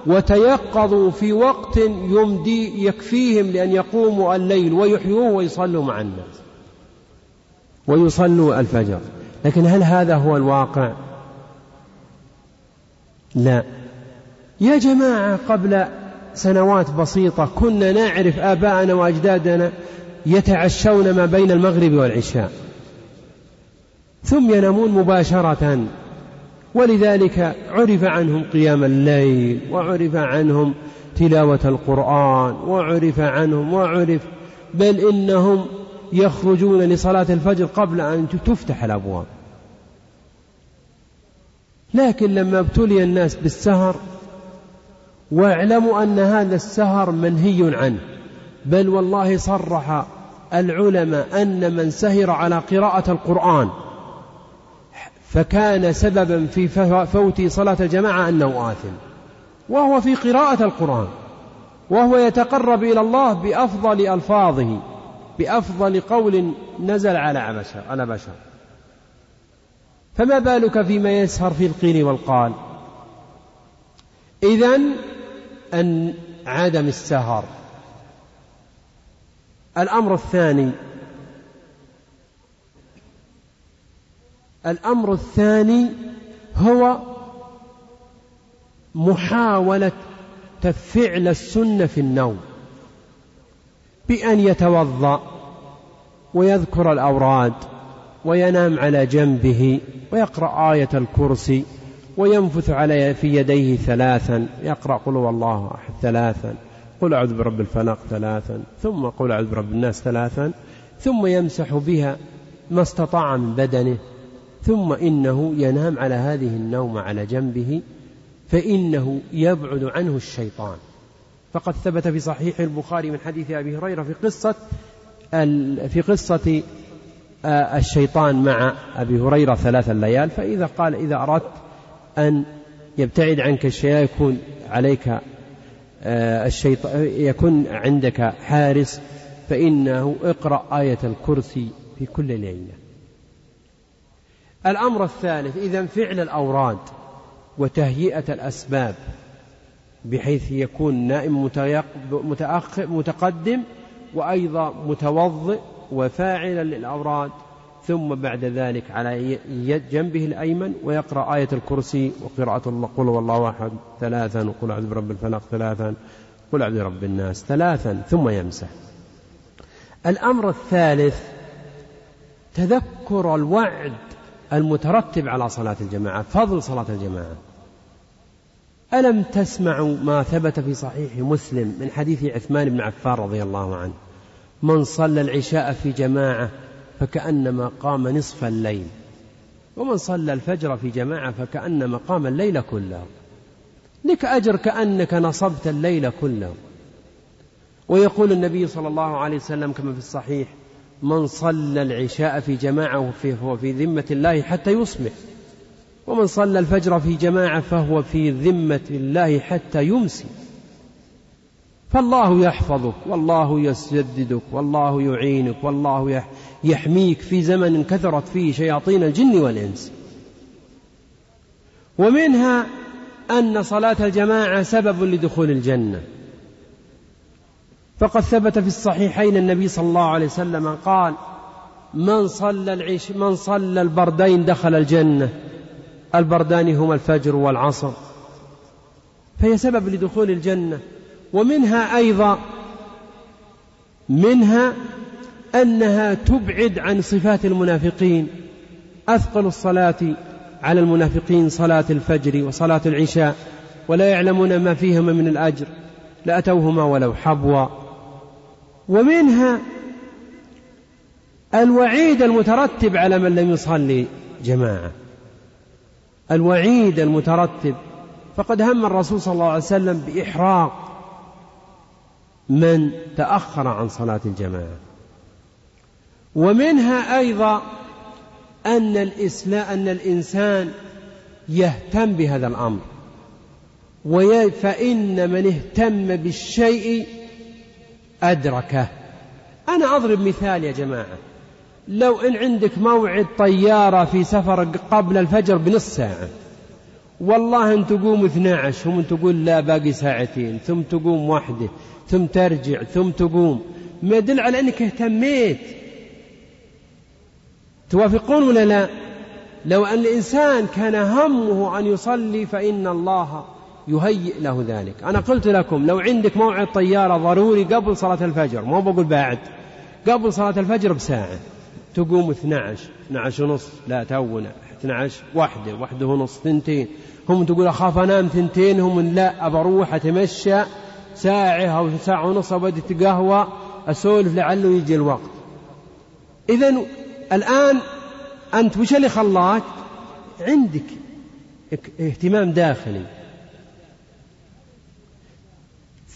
وتيقظوا في وقت يمدي يكفيهم لأن يقوموا الليل ويحيوه ويصلوا مع الناس ويصلوا الفجر. لكن هل هذا هو الواقع؟ لا. يا جماعة قبل سنوات بسيطة كنا نعرف آباءنا وأجدادنا يتعشون ما بين المغرب والعشاء. ثم ينامون مباشرة. ولذلك عرف عنهم قيام الليل وعرف عنهم تلاوة القرآن وعرف عنهم وعرف بل إنهم يخرجون لصلاة الفجر قبل أن تفتح الأبواب. لكن لما ابتلي الناس بالسهر واعلموا أن هذا السهر منهي عنه. بل والله صرح العلماء أن من سهر على قراءة القرآن فكان سببا في فوت صلاة الجماعة أنه آثم. وهو في قراءة القرآن. وهو يتقرب إلى الله بأفضل ألفاظه بأفضل قول نزل على بشر على بشر فما بالك فيما يسهر في القيل والقال؟ إذا أن عدم السهر. الأمر الثاني الأمر الثاني هو محاولة فعل السنة في النوم بأن يتوضأ ويذكر الأوراد وينام على جنبه ويقرأ آية الكرسي وينفث على في يديه ثلاثا يقرأ قل هو الله أحد ثلاثا قل أعوذ برب الفلق ثلاثا ثم قل أعوذ برب الناس ثلاثا ثم يمسح بها ما استطاع من بدنه ثم إنه ينام على هذه النوم على جنبه فإنه يبعد عنه الشيطان. فقد ثبت في صحيح البخاري من حديث أبي هريرة في قصة في قصة آه، الشيطان مع أبي هريرة ثلاث الليال فإذا قال إذا أردت أن يبتعد عنك الشيطان يكون عليك آه، الشيطان يكون عندك حارس فإنه اقرأ آية الكرسي في كل ليلة. الأمر الثالث إذا فعل الأوراد وتهيئة الأسباب بحيث يكون نائم متأخر متقدم وأيضا متوضئ وفاعلا للأوراد ثم بعد ذلك على جنبه الأيمن ويقرأ آية الكرسي وقراءة قل والله أحد ثلاثا وقل أعوذ برب الفلق ثلاثا قل أعوذ برب الناس ثلاثا ثم يمسح. الأمر الثالث تذكر الوعد المترتب على صلاة الجماعة فضل صلاة الجماعة. ألم تسمعوا ما ثبت في صحيح مسلم من حديث عثمان بن عفان رضي الله عنه؟ من صلى العشاء في جماعة فكأنما قام نصف الليل. ومن صلى الفجر في جماعة فكأنما قام الليل كله. لك أجر كأنك نصبت الليل كله. ويقول النبي صلى الله عليه وسلم كما في الصحيح من صلى العشاء في جماعة فهو في ذمة الله حتى يصبح. ومن صلى الفجر في جماعة فهو في ذمة الله حتى يمسي. فالله يحفظك والله يسددك والله يعينك والله يحميك في زمن كثرت فيه شياطين الجن والإنس. ومنها أن صلاة الجماعة سبب لدخول الجنة. فقد ثبت في الصحيحين النبي صلى الله عليه وسلم قال من صلى العش من صلى البردين دخل الجنة البردان هما الفجر والعصر. فهي سبب لدخول الجنة ومنها أيضا منها أنها تبعد عن صفات المنافقين أثقل الصلاة على المنافقين صلاة الفجر وصلاة العشاء ولا يعلمون ما فيهما من الأجر لأتوهما ولو حبوا ومنها الوعيد المترتب على من لم يصلي جماعة. الوعيد المترتب. فقد هم الرسول صلى الله عليه وسلم بإحراق من تأخر عن صلاة الجماعة. ومنها أيضا أن الإسلام أن الإنسان يهتم بهذا الأمر. فإن من اهتم بالشيء أدركه. أنا أضرب مثال يا جماعة. لو إن عندك موعد طيارة في سفر قبل الفجر بنص ساعة. والله أن تقوم 12 ثم تقول لا باقي ساعتين ثم تقوم واحدة ثم ترجع ثم تقوم. ما يدل على أنك اهتميت. توافقون ولا لا؟ لو أن الإنسان كان همه أن يصلي فإن الله يهيئ له ذلك. أنا قلت لكم لو عندك موعد طيارة ضروري قبل صلاة الفجر مو بقول بعد قبل صلاة الفجر بساعة تقوم 12 12 ونص لا تونا 12 واحدة واحدة ونص ثنتين. هم تقول أخاف أنام ثنتين هم لا أبى أروح أتمشى ساعة أو ساعة ونص أبدي قهوة أسولف لعله يجي الوقت. إذا الآن أنت وش اللي خلاك؟ عندك اهتمام داخلي.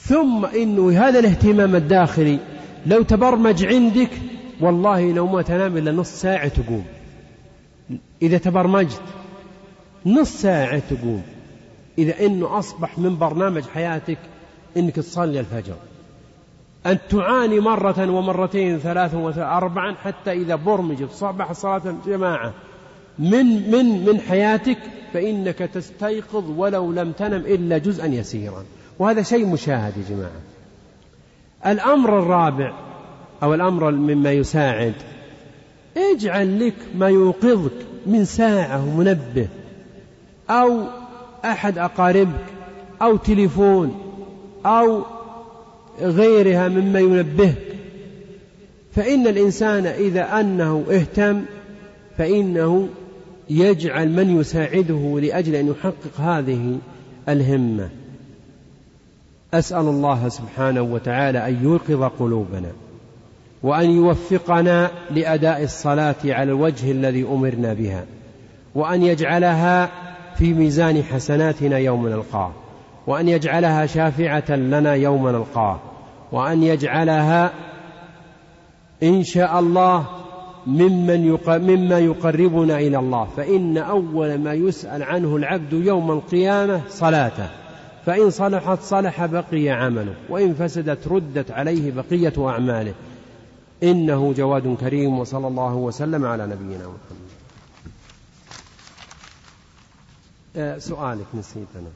ثم إنه هذا الاهتمام الداخلي لو تبرمج عندك والله لو ما تنام إلا نص ساعة تقوم. إذا تبرمجت نص ساعة تقوم. إذا إنه أصبح من برنامج حياتك إنك تصلي الفجر. أن تعاني مرة ومرتين ثلاثا وأربعا حتى إذا برمجت صبح صلاة الجماعة. من من من حياتك فإنك تستيقظ ولو لم تنم إلا جزءا يسيرا. وهذا شيء مشاهد يا جماعة. الأمر الرابع أو الأمر مما يساعد اجعل لك ما يوقظك من ساعة منبه أو أحد أقاربك أو تليفون أو غيرها مما ينبهك. فإن الإنسان إذا أنه اهتم فإنه يجعل من يساعده لأجل أن يحقق هذه الهمة. أسأل الله سبحانه وتعالى أن يوقظ قلوبنا وأن يوفقنا لأداء الصلاة على الوجه الذي أمرنا بها وأن يجعلها في ميزان حسناتنا يوم نلقاه وأن يجعلها شافعة لنا يوم نلقاه وأن يجعلها إن شاء الله ممن مما يقربنا إلى الله فإن أول ما يسأل عنه العبد يوم القيامة صلاته. فإن صلحت صلح بقي عمله وإن فسدت ردت عليه بقية أعماله. إنه جواد كريم وصلى الله وسلم على نبينا محمد. آه، سؤالك نسيت أنا.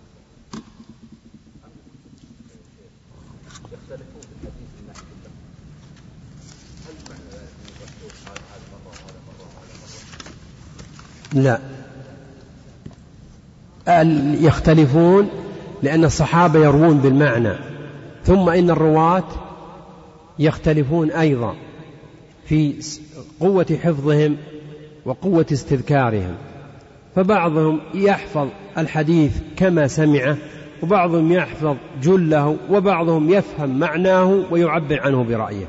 لا. يختلفون لأن الصحابة يروون بالمعنى. ثم إن الرواة يختلفون أيضا في قوة حفظهم وقوة استذكارهم. فبعضهم يحفظ الحديث كما سمعه وبعضهم يحفظ جله وبعضهم يفهم معناه ويعبر عنه برأيه.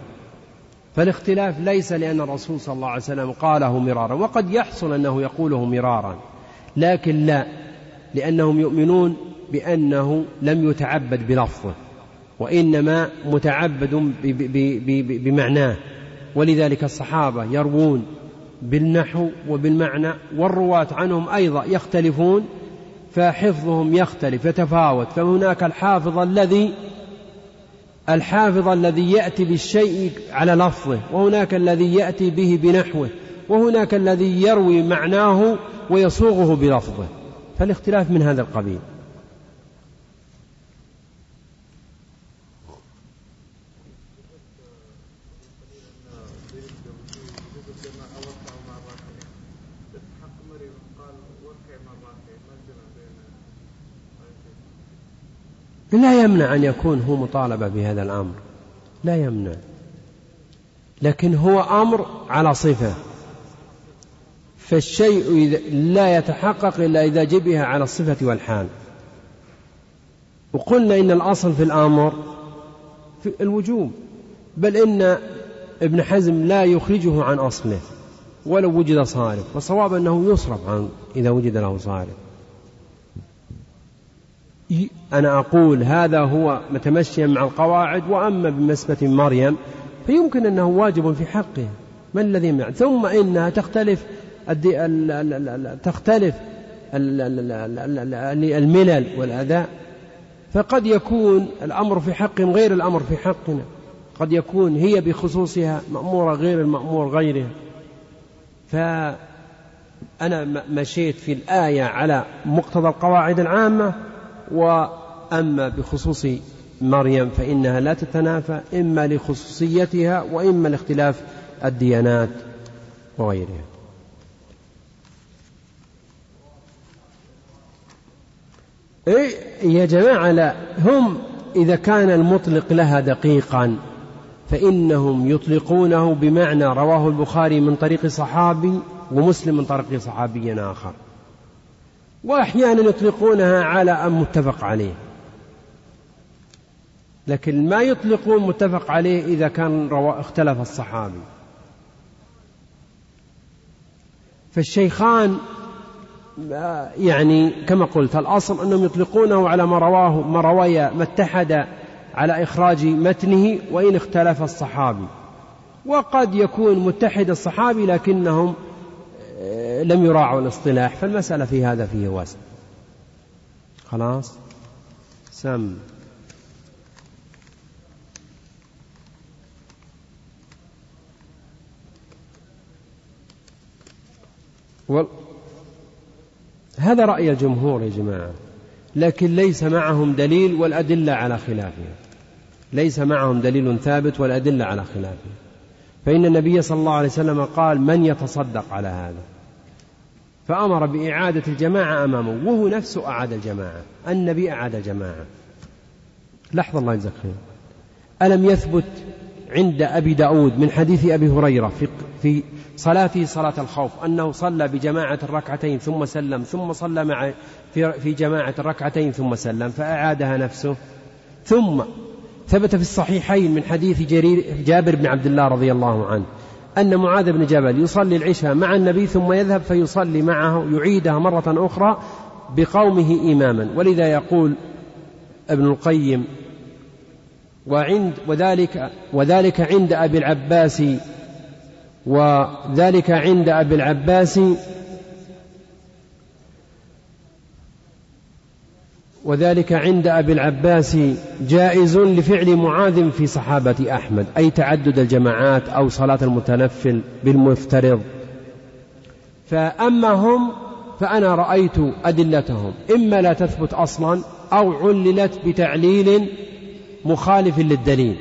فالاختلاف ليس لأن الرسول صلى الله عليه وسلم قاله مرارا وقد يحصل أنه يقوله مرارا. لكن لا لأنهم يؤمنون بأنه لم يتعبد بلفظه وإنما متعبد بمعناه. ولذلك الصحابة يروون بالنحو وبالمعنى والرواة عنهم أيضا يختلفون فحفظهم يختلف يتفاوت. فهناك الحافظ الذي الحافظ الذي يأتي بالشيء على لفظه وهناك الذي يأتي به بنحوه وهناك الذي يروي معناه ويصوغه بلفظه. فالاختلاف من هذا القبيل. لا يمنع أن يكون هو مطالبة بهذا الأمر. لا يمنع. لكن هو أمر على صفة. فالشيء لا يتحقق إلا إذا جبه على الصفة والحال. وقلنا إن الأصل في الأمر في الوجوب. بل إن ابن حزم لا يخرجه عن أصله. ولو وجد صارف. والصواب أنه يصرف عن إذا وجد له صارف. أنا أقول هذا هو متمشيا مع القواعد وأما بالنسبة مريم فيمكن أنه واجب في حقها ما الذي يمنع ثم إنها تختلف تختلف الملل والأداء فقد يكون الأمر في حقهم غير الأمر في حقنا قد يكون هي بخصوصها مأمورة غير المأمور غيرها فأنا مشيت في الآية على مقتضى القواعد العامة وأما بخصوص مريم فإنها لا تتنافى إما لخصوصيتها وإما لاختلاف الديانات وغيرها. إيه يا جماعة لا هم إذا كان المطلق لها دقيقا فإنهم يطلقونه بمعنى رواه البخاري من طريق صحابي ومسلم من طريق صحابي آخر. وأحيانا يطلقونها على أن متفق عليه. لكن ما يطلقون متفق عليه إذا كان اختلف الصحابي. فالشيخان يعني كما قلت الأصل أنهم يطلقونه على ما رواه ما روي ما اتحد على إخراج متنه وإن اختلف الصحابي. وقد يكون متحد الصحابي لكنهم لم يراعوا الاصطلاح فالمسألة في هذا فيه واسع. خلاص؟ سم. هذا رأي الجمهور يا جماعة لكن ليس معهم دليل والأدلة على خلافه. ليس معهم دليل ثابت والأدلة على خلافه. فإن النبي صلى الله عليه وسلم قال من يتصدق على هذا؟ فأمر بإعادة الجماعة أمامه وهو نفسه أعاد الجماعة النبي أعاد الجماعة. لحظة الله يجزاك خير. ألم يثبت عند أبي داود من حديث أبي هريرة في, في صلاته صلاة الخوف أنه صلى بجماعة الركعتين ثم سلم ثم صلى مع في, في جماعة الركعتين ثم سلم فأعادها نفسه. ثم ثبت في الصحيحين من حديث جرير جابر بن عبد الله رضي الله عنه أن معاذ بن جبل يصلي العشاء مع النبي ثم يذهب فيصلي معه يعيدها مرة أخرى بقومه إماما. ولذا يقول ابن القيم وعند وذلك وذلك عند أبي العباس وذلك عند أبي العباس وذلك عند أبي العباس جائز لفعل معاذ في صحابة أحمد أي تعدد الجماعات أو صلاة المتنفل بالمفترض. فأما هم فأنا رأيت أدلتهم إما لا تثبت أصلا أو عللت بتعليل مخالف للدليل.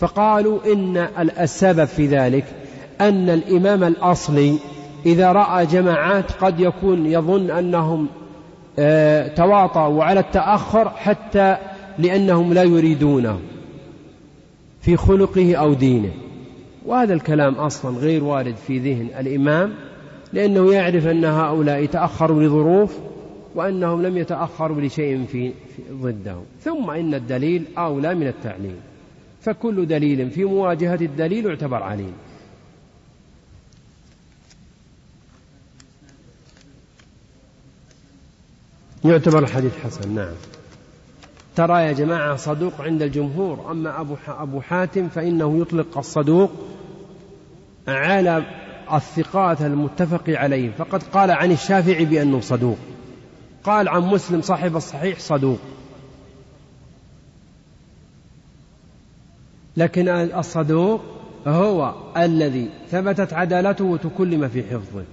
فقالوا إن السبب في ذلك أن الإمام الأصلي إذا رأى جماعات قد يكون يظن أنهم تواطؤوا على التأخر حتى لأنهم لا يريدونه في خلقه أو دينه. وهذا الكلام أصلا غير وارد في ذهن الإمام لأنه يعرف أن هؤلاء تأخروا لظروف وأنهم لم يتأخروا لشيء في ضده ثم إن الدليل أولى من التعليل. فكل دليل في مواجهة الدليل يعتبر عليل يعتبر الحديث حسن نعم. ترى يا جماعة صدوق عند الجمهور أما أبو أبو حاتم فإنه يطلق الصدوق على الثقات المتفق عليه. فقد قال عن الشافعي بأنه صدوق. قال عن مسلم صاحب الصحيح صدوق. لكن الصدوق هو الذي ثبتت عدالته وتكلم في حفظه.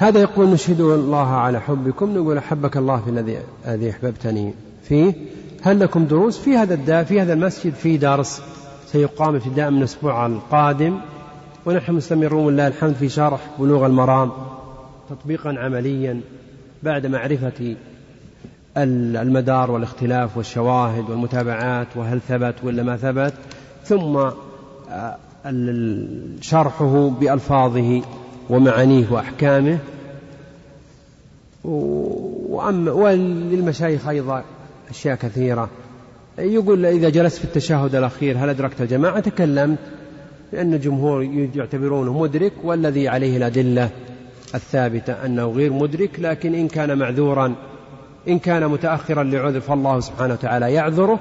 هذا يقول نشهد الله على حبكم نقول أحبك الله في الذي الذي أحببتني فيه. هل لكم دروس في هذا الدا في هذا المسجد؟ في درس سيقام ابتداء من الأسبوع القادم. ونحن مستمرون ولله الحمد في شرح بلوغ المرام تطبيقا عمليا بعد معرفة المدار والاختلاف والشواهد والمتابعات وهل ثبت ولا ما ثبت. ثم آه، شرحه بألفاظه. ومعانيه وأحكامه. وأما وللمشايخ أيضا أشياء كثيرة. يقول إذا جلست في التشهد الأخير هل أدركت الجماعة؟ تكلمت لأن الجمهور يعتبرونه مدرك والذي عليه الأدلة الثابتة أنه غير مدرك لكن إن كان معذورا إن كان متأخرا لعذر فالله سبحانه وتعالى يعذره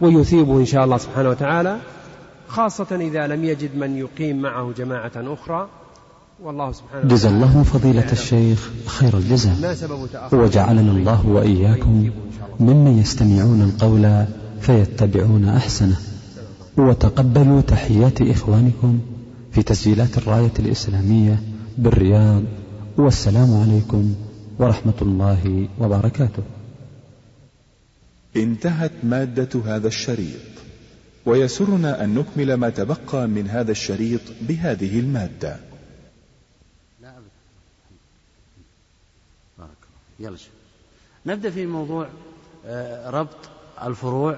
ويثيبه إن شاء الله سبحانه وتعالى خاصة إذا لم يجد من يقيم معه جماعة أخرى. والله سبحانه جزا الله فضيلة الشيخ خير الجزاء. وجعلنا الله وإياكم ممن يستمعون القول فيتبعون أحسنه. وتقبلوا تحيات إخوانكم في تسجيلات الراية الإسلامية بالرياض. والسلام عليكم ورحمة الله وبركاته. انتهت مادة هذا الشريط. ويسرنا أن نكمل ما تبقى من هذا الشريط بهذه المادة لا أبدا بارك يلا نبدأ في موضوع آه، ربط الفروع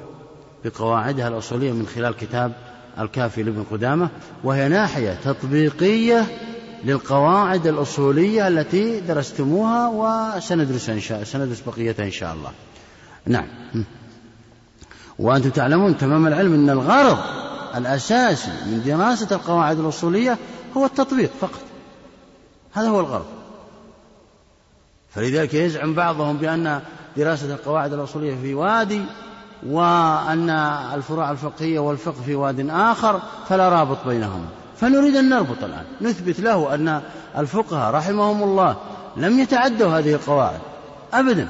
بقواعدها الأصولية من خلال كتاب الكافي لابن قدامة وهي ناحية تطبيقية للقواعد الأصولية التي درستموها وسندرسها إن شاء سندرس بقيتها إن شاء الله. نعم. وأنتم تعلمون تمام العلم أن الغرض الأساسي من دراسة القواعد الأصولية هو التطبيق فقط. هذا هو الغرض. فلذلك يزعم بعضهم بأن دراسة القواعد الأصولية في وادي وأن الفروع الفقهية والفقه في واد آخر فلا رابط بينهما فنريد أن نربط الآن. نثبت له أن الفقهاء رحمهم الله لم يتعدوا هذه القواعد أبدا.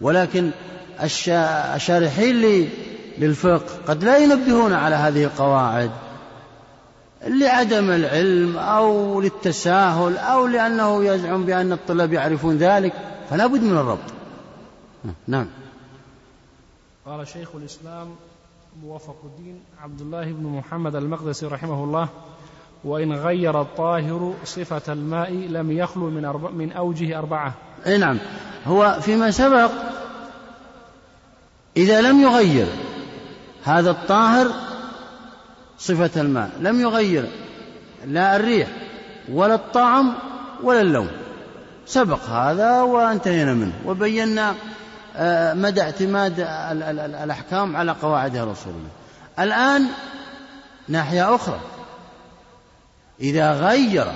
ولكن الشارحين للفقه قد لا ينبهون على هذه القواعد. لعدم العلم أو للتساهل أو لأنه يزعم بأن الطلاب يعرفون ذلك فلا بد من الربط. نعم. قال شيخ الإسلام موفق الدين عبد الله بن محمد المقدسي رحمه الله وإن غير الطاهر صفة الماء لم يخلو من, أربع من أوجه أربعة. أي نعم. هو فيما سبق إذا لم يغير هذا الطاهر صفة الماء. لم يغير لا الريح ولا الطعم ولا اللون. سبق هذا وانتهينا منه وبينا آه، مدى اعتماد الأحكام على قواعدها الأصولية الآن ناحية أخرى. إذا غير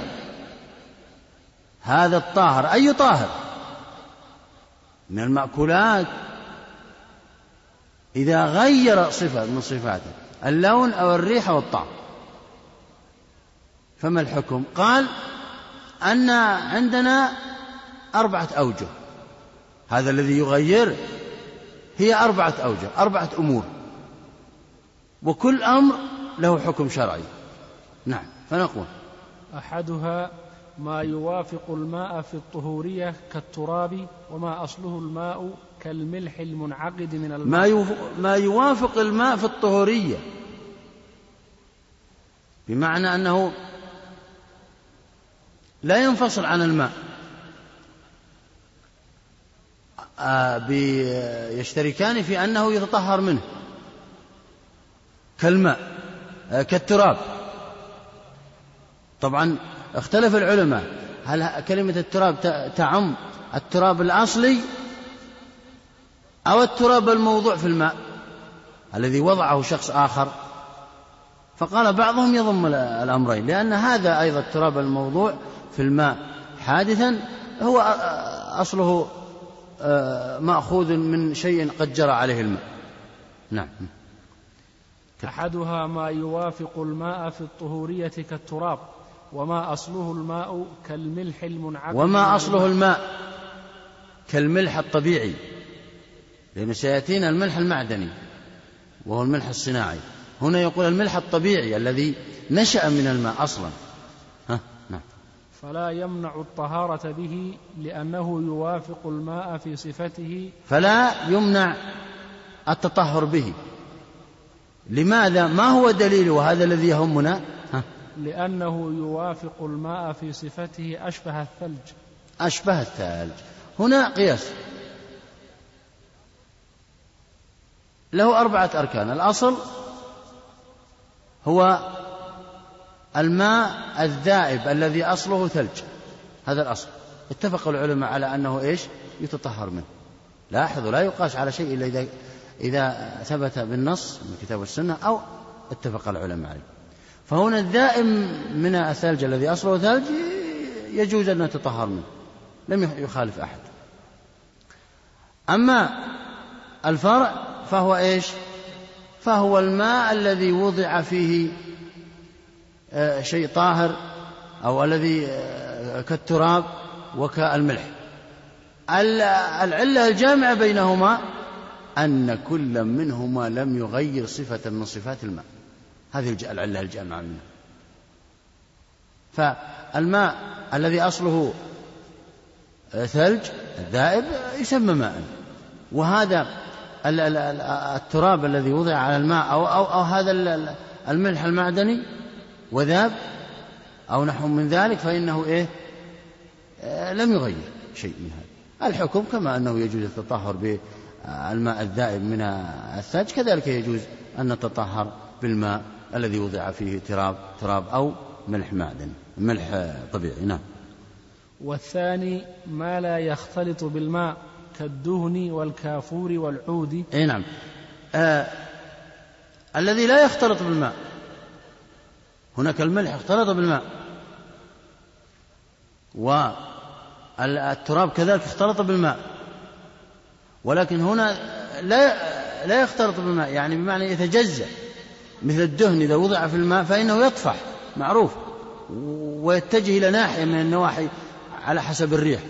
هذا الطاهر أي طاهر؟ من المأكولات. إذا غير صفة من صفاته اللون أو الريح أو الطعم. فما الحكم؟ قال أن عندنا أربعة أوجه. هذا الذي يغير هي أربعة أوجه أربعة أمور. وكل أمر له حكم شرعي. نعم فنقول. أحدها ما يوافق الماء في الطهورية كالتراب وما أصله الماء كالملح المنعقد من الماء. ما, ما يوافق الماء في الطهورية. بمعنى أنه لا ينفصل عن الماء. آه، يشتركان في أنه يتطهر منه. كالماء آه، كالتراب. طبعا اختلف العلماء. هل كلمة التراب تعم التراب الأصلي أو التراب الموضوع في الماء الذي وضعه شخص آخر؟ فقال بعضهم يضم الأمرين لأن هذا أيضا التراب الموضوع في الماء. حادثا هو أصله مأخوذ من شيء قد جرى عليه الماء. نعم. أحدها ما يوافق الماء في الطهورية كالتراب وما أصله الماء كالملح المنعقد وما أصله الماء كالملح الطبيعي. لأنه سيأتينا الملح المعدني وهو الملح الصناعي. هنا يقول الملح الطبيعي الذي نشأ من الماء أصلا. ها نعم. فلا يمنع الطهارة به لأنه يوافق الماء في صفته. فلا يمنع التطهر به. لماذا؟ ما هو دليل وهذا الذي يهمنا؟ ها؟ لأنه يوافق الماء في صفته أشبه الثلج. أشبه الثلج. هنا قياس. له أربعة أركان. الأصل هو الماء الذائب الذي أصله ثلج. هذا الأصل. اتفق العلماء على أنه إيش؟ يتطهر منه. لاحظوا لا يقاس على شيء إلا إذا إذا ثبت بالنص من الكتاب والسنة أو اتفق العلماء عليه. فهنا الذائم من الثلج الذي أصله ثلج يجوز أن نتطهر منه. لم يخالف أحد. أما الفرع فهو إيش؟ فهو الماء الذي وضع فيه آه، شيء طاهر أو الذي آه، كالتراب وكالملح. العلة الجامعة بينهما أن كل منهما لم يغير صفة من صفات الماء. هذه العلة الجامعة منه. فالماء الذي أصله ثلج الذائب يسمى ماء. وهذا التراب الذي وضع على الماء أو, أو, أو هذا الملح المعدني وذاب أو نحو من ذلك فإنه إيه؟ آه، لم يغير شيء من هذا. الحكم كما أنه يجوز التطهر بالماء الذائب من الثلج كذلك يجوز أن نتطهر بالماء الذي وضع فيه تراب تراب أو ملح معدن ملح طبيعي نعم. والثاني ما لا يختلط بالماء كالدهن والكافور والعود. إي نعم. آه الذي لا يختلط بالماء. هناك الملح اختلط بالماء. والتراب كذلك اختلط بالماء. ولكن هنا لا لا يختلط بالماء. يعني بمعنى يتجزأ مثل الدهن إذا وضع في الماء فإنه يطفح. معروف. ويتجه إلى ناحية من النواحي على حسب الريح.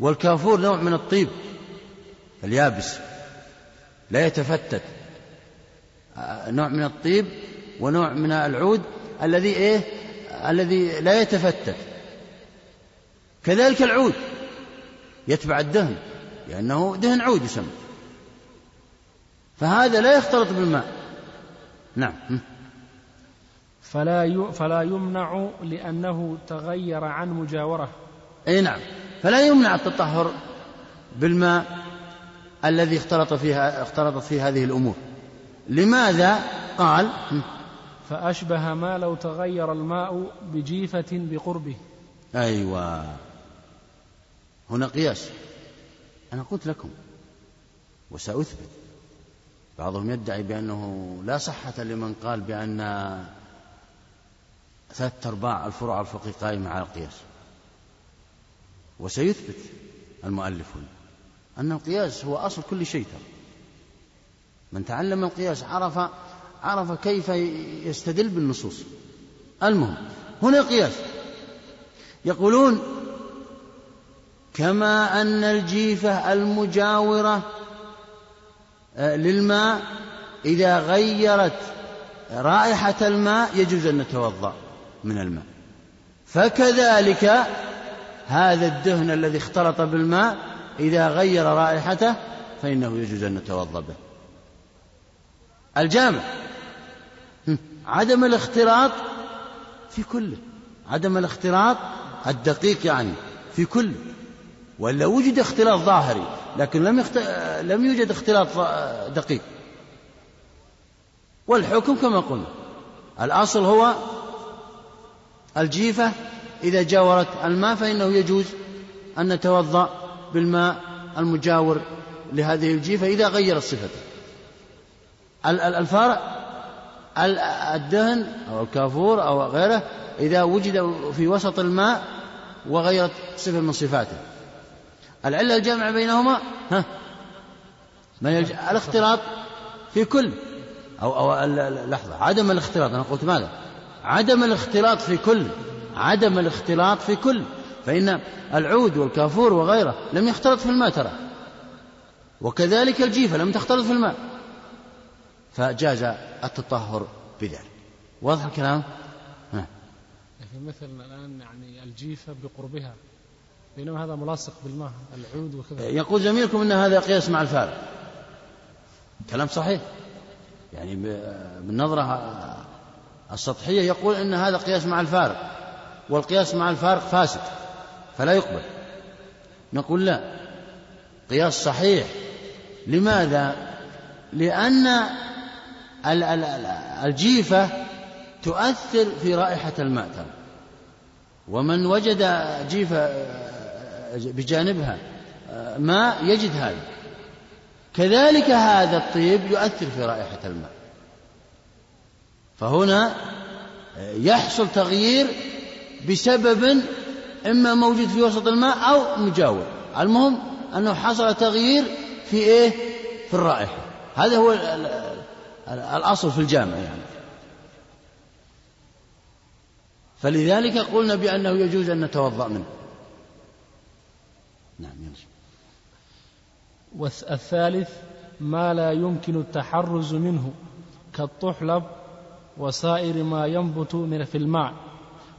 والكافور نوع من الطيب اليابس لا يتفتت. نوع من الطيب ونوع من العود الذي إيه؟ الذي لا يتفتت. كذلك العود يتبع الدهن لأنه دهن عود يسمى. فهذا لا يختلط بالماء. نعم. فلا فلا يمنع لأنه تغير عن مجاورة. أي نعم. فلا يمنع التطهر بالماء الذي اختلط فيها اختلطت فيه هذه الأمور. لماذا قال؟ فأشبه ما لو تغير الماء بجيفة بقربه. أيوة. هنا قياس. أنا قلت لكم وسأثبت. بعضهم يدعي بأنه لا صحة لمن قال بأن ثلاثة أرباع الفروع الفقهية قائمة على القياس. وسيثبت المؤلف هنا أن القياس هو أصل كل شيء ترى. من تعلم القياس عرف عرف كيف يستدل بالنصوص. المهم هنا قياس. يقولون كما أن الجيفة المجاورة آه، للماء إذا غيرت رائحة الماء يجوز أن نتوضأ من الماء. فكذلك هذا الدهن الذي اختلط بالماء إذا غير رائحته فإنه يجوز أن نتوضأ به. الجامع. عدم الاختلاط في كله عدم الاختلاط الدقيق يعني في كله ولا وجد اختلاط ظاهري لكن لم يخت... لم يوجد اختلاط دقيق. والحكم كما قلنا الأصل هو الجيفة إذا جاورت الماء فإنه يجوز أن نتوضأ بالماء المجاور لهذه الجيفة إذا غيرت صفته الفارق الدهن أو الكافور أو غيره إذا وجد في وسط الماء وغيرت صفة من صفاته. العلة الجامعة بينهما ها ما الاختلاط في كل أو أو لحظة عدم الاختلاط أنا قلت ماذا؟ عدم الاختلاط في كل. عدم الاختلاط في كل فإن العود والكافور وغيره لم يختلط في الماء ترى. وكذلك الجيفة لم تختلط في الماء. فجاز التطهر بذلك. واضح الكلام؟ نعم مثل الآن يعني الجيفة بقربها بينما هذا ملاصق بالماء العود وكذا. يقول زميلكم أن هذا قياس مع الفارق كلام صحيح. يعني بالنظرة السطحية يقول أن هذا قياس مع الفارق والقياس مع الفارق فاسد فلا يقبل. نقول لا قياس صحيح. لماذا؟ لأن الجيفة تؤثر في رائحة الماء ترى ومن وجد جيفة بجانبها ماء يجد هذا. كذلك هذا الطيب يؤثر في رائحة الماء. فهنا يحصل تغيير بسبب إما موجود في وسط الماء أو مجاور. المهم أنه حصل تغيير في إيه؟ في الرائحة. هذا هو الأصل في الجامع يعني. فلذلك قلنا بأنه يجوز أن نتوضأ منه. نعم يمشي والثالث ما لا يمكن التحرز منه كالطحلب وسائر ما ينبت من في الماء.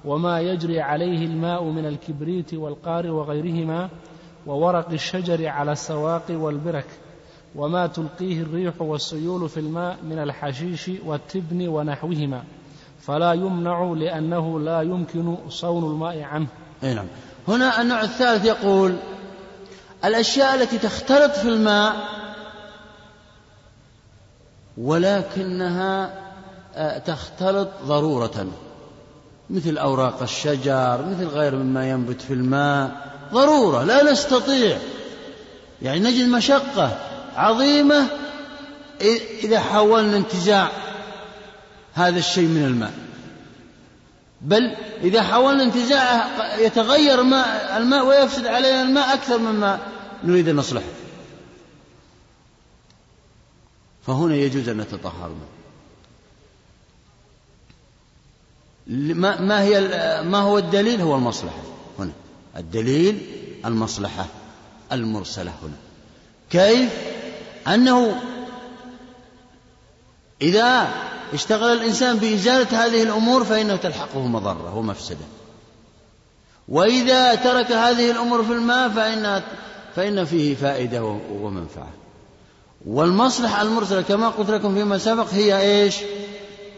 وما يجري عليه الماء من الكبريت والقار وغيرهما وورق الشجر على السواق والبرك وما تلقيه الريح والسيول في الماء من الحشيش والتبن ونحوهما فلا يمنع لأنه لا يمكن صون الماء عنه. أي نعم. هنا النوع الثالث يقول الأشياء التي تختلط في الماء ولكنها آه، تختلط ضرورة. مثل أوراق الشجر مثل غير مما ينبت في الماء. ضرورة لا نستطيع. يعني نجد مشقة عظيمة إذا حاولنا انتزاع هذا الشيء من الماء. بل إذا حاولنا انتزاعه يتغير ماء الماء ويفسد علينا الماء أكثر مما نريد أن نصلحه. فهنا يجوز أن نتطهر منه. ما هي ما هو الدليل؟ هو المصلحة. هنا. الدليل المصلحة المرسلة هنا. كيف؟ أنه إذا اشتغل الإنسان بإزالة هذه الأمور فإنه تلحقه مضرة ومفسدة. وإذا ترك هذه الأمور في الماء فإن فإن فيه فائدة ومنفعة. والمصلحة المرسلة كما قلت لكم فيما سبق هي إيش؟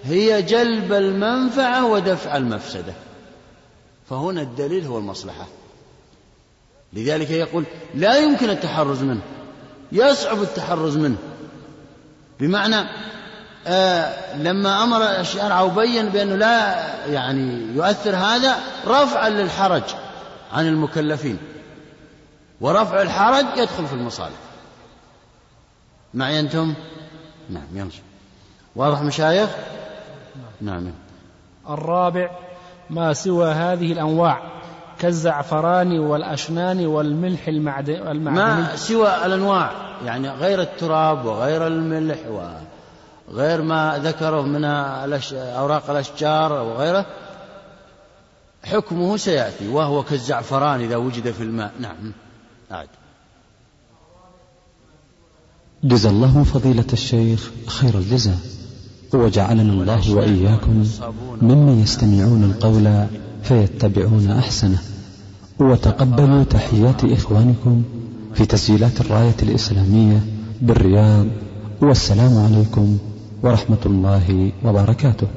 هي جلب المنفعة ودفع المفسدة. فهنا الدليل هو المصلحة. لذلك يقول لا يمكن التحرز منه. يصعب التحرز منه. بمعنى آه لما أمر الشرع وبين بأنه لا يعني يؤثر هذا رفعا للحرج عن المكلفين. ورفع الحرج يدخل في المصالح. معي أنتم؟ نعم يمشي واضح مشايخ؟ نعم. الرابع ما سوى هذه الأنواع كالزعفران والأشنان والملح المعدني. ما سوى الأنواع يعني غير التراب وغير الملح وغير ما ذكره من أوراق الأشجار وغيره حكمه سيأتي وهو كالزعفران إذا وجد في الماء. نعم. أعد. جزا الله فضيلة الشيخ خير الجزاء. وجعلنا الله وإياكم ممن يستمعون القول فيتبعون أحسنه. وتقبلوا تحيات إخوانكم في تسجيلات الراية الإسلامية بالرياض. والسلام عليكم ورحمة الله وبركاته.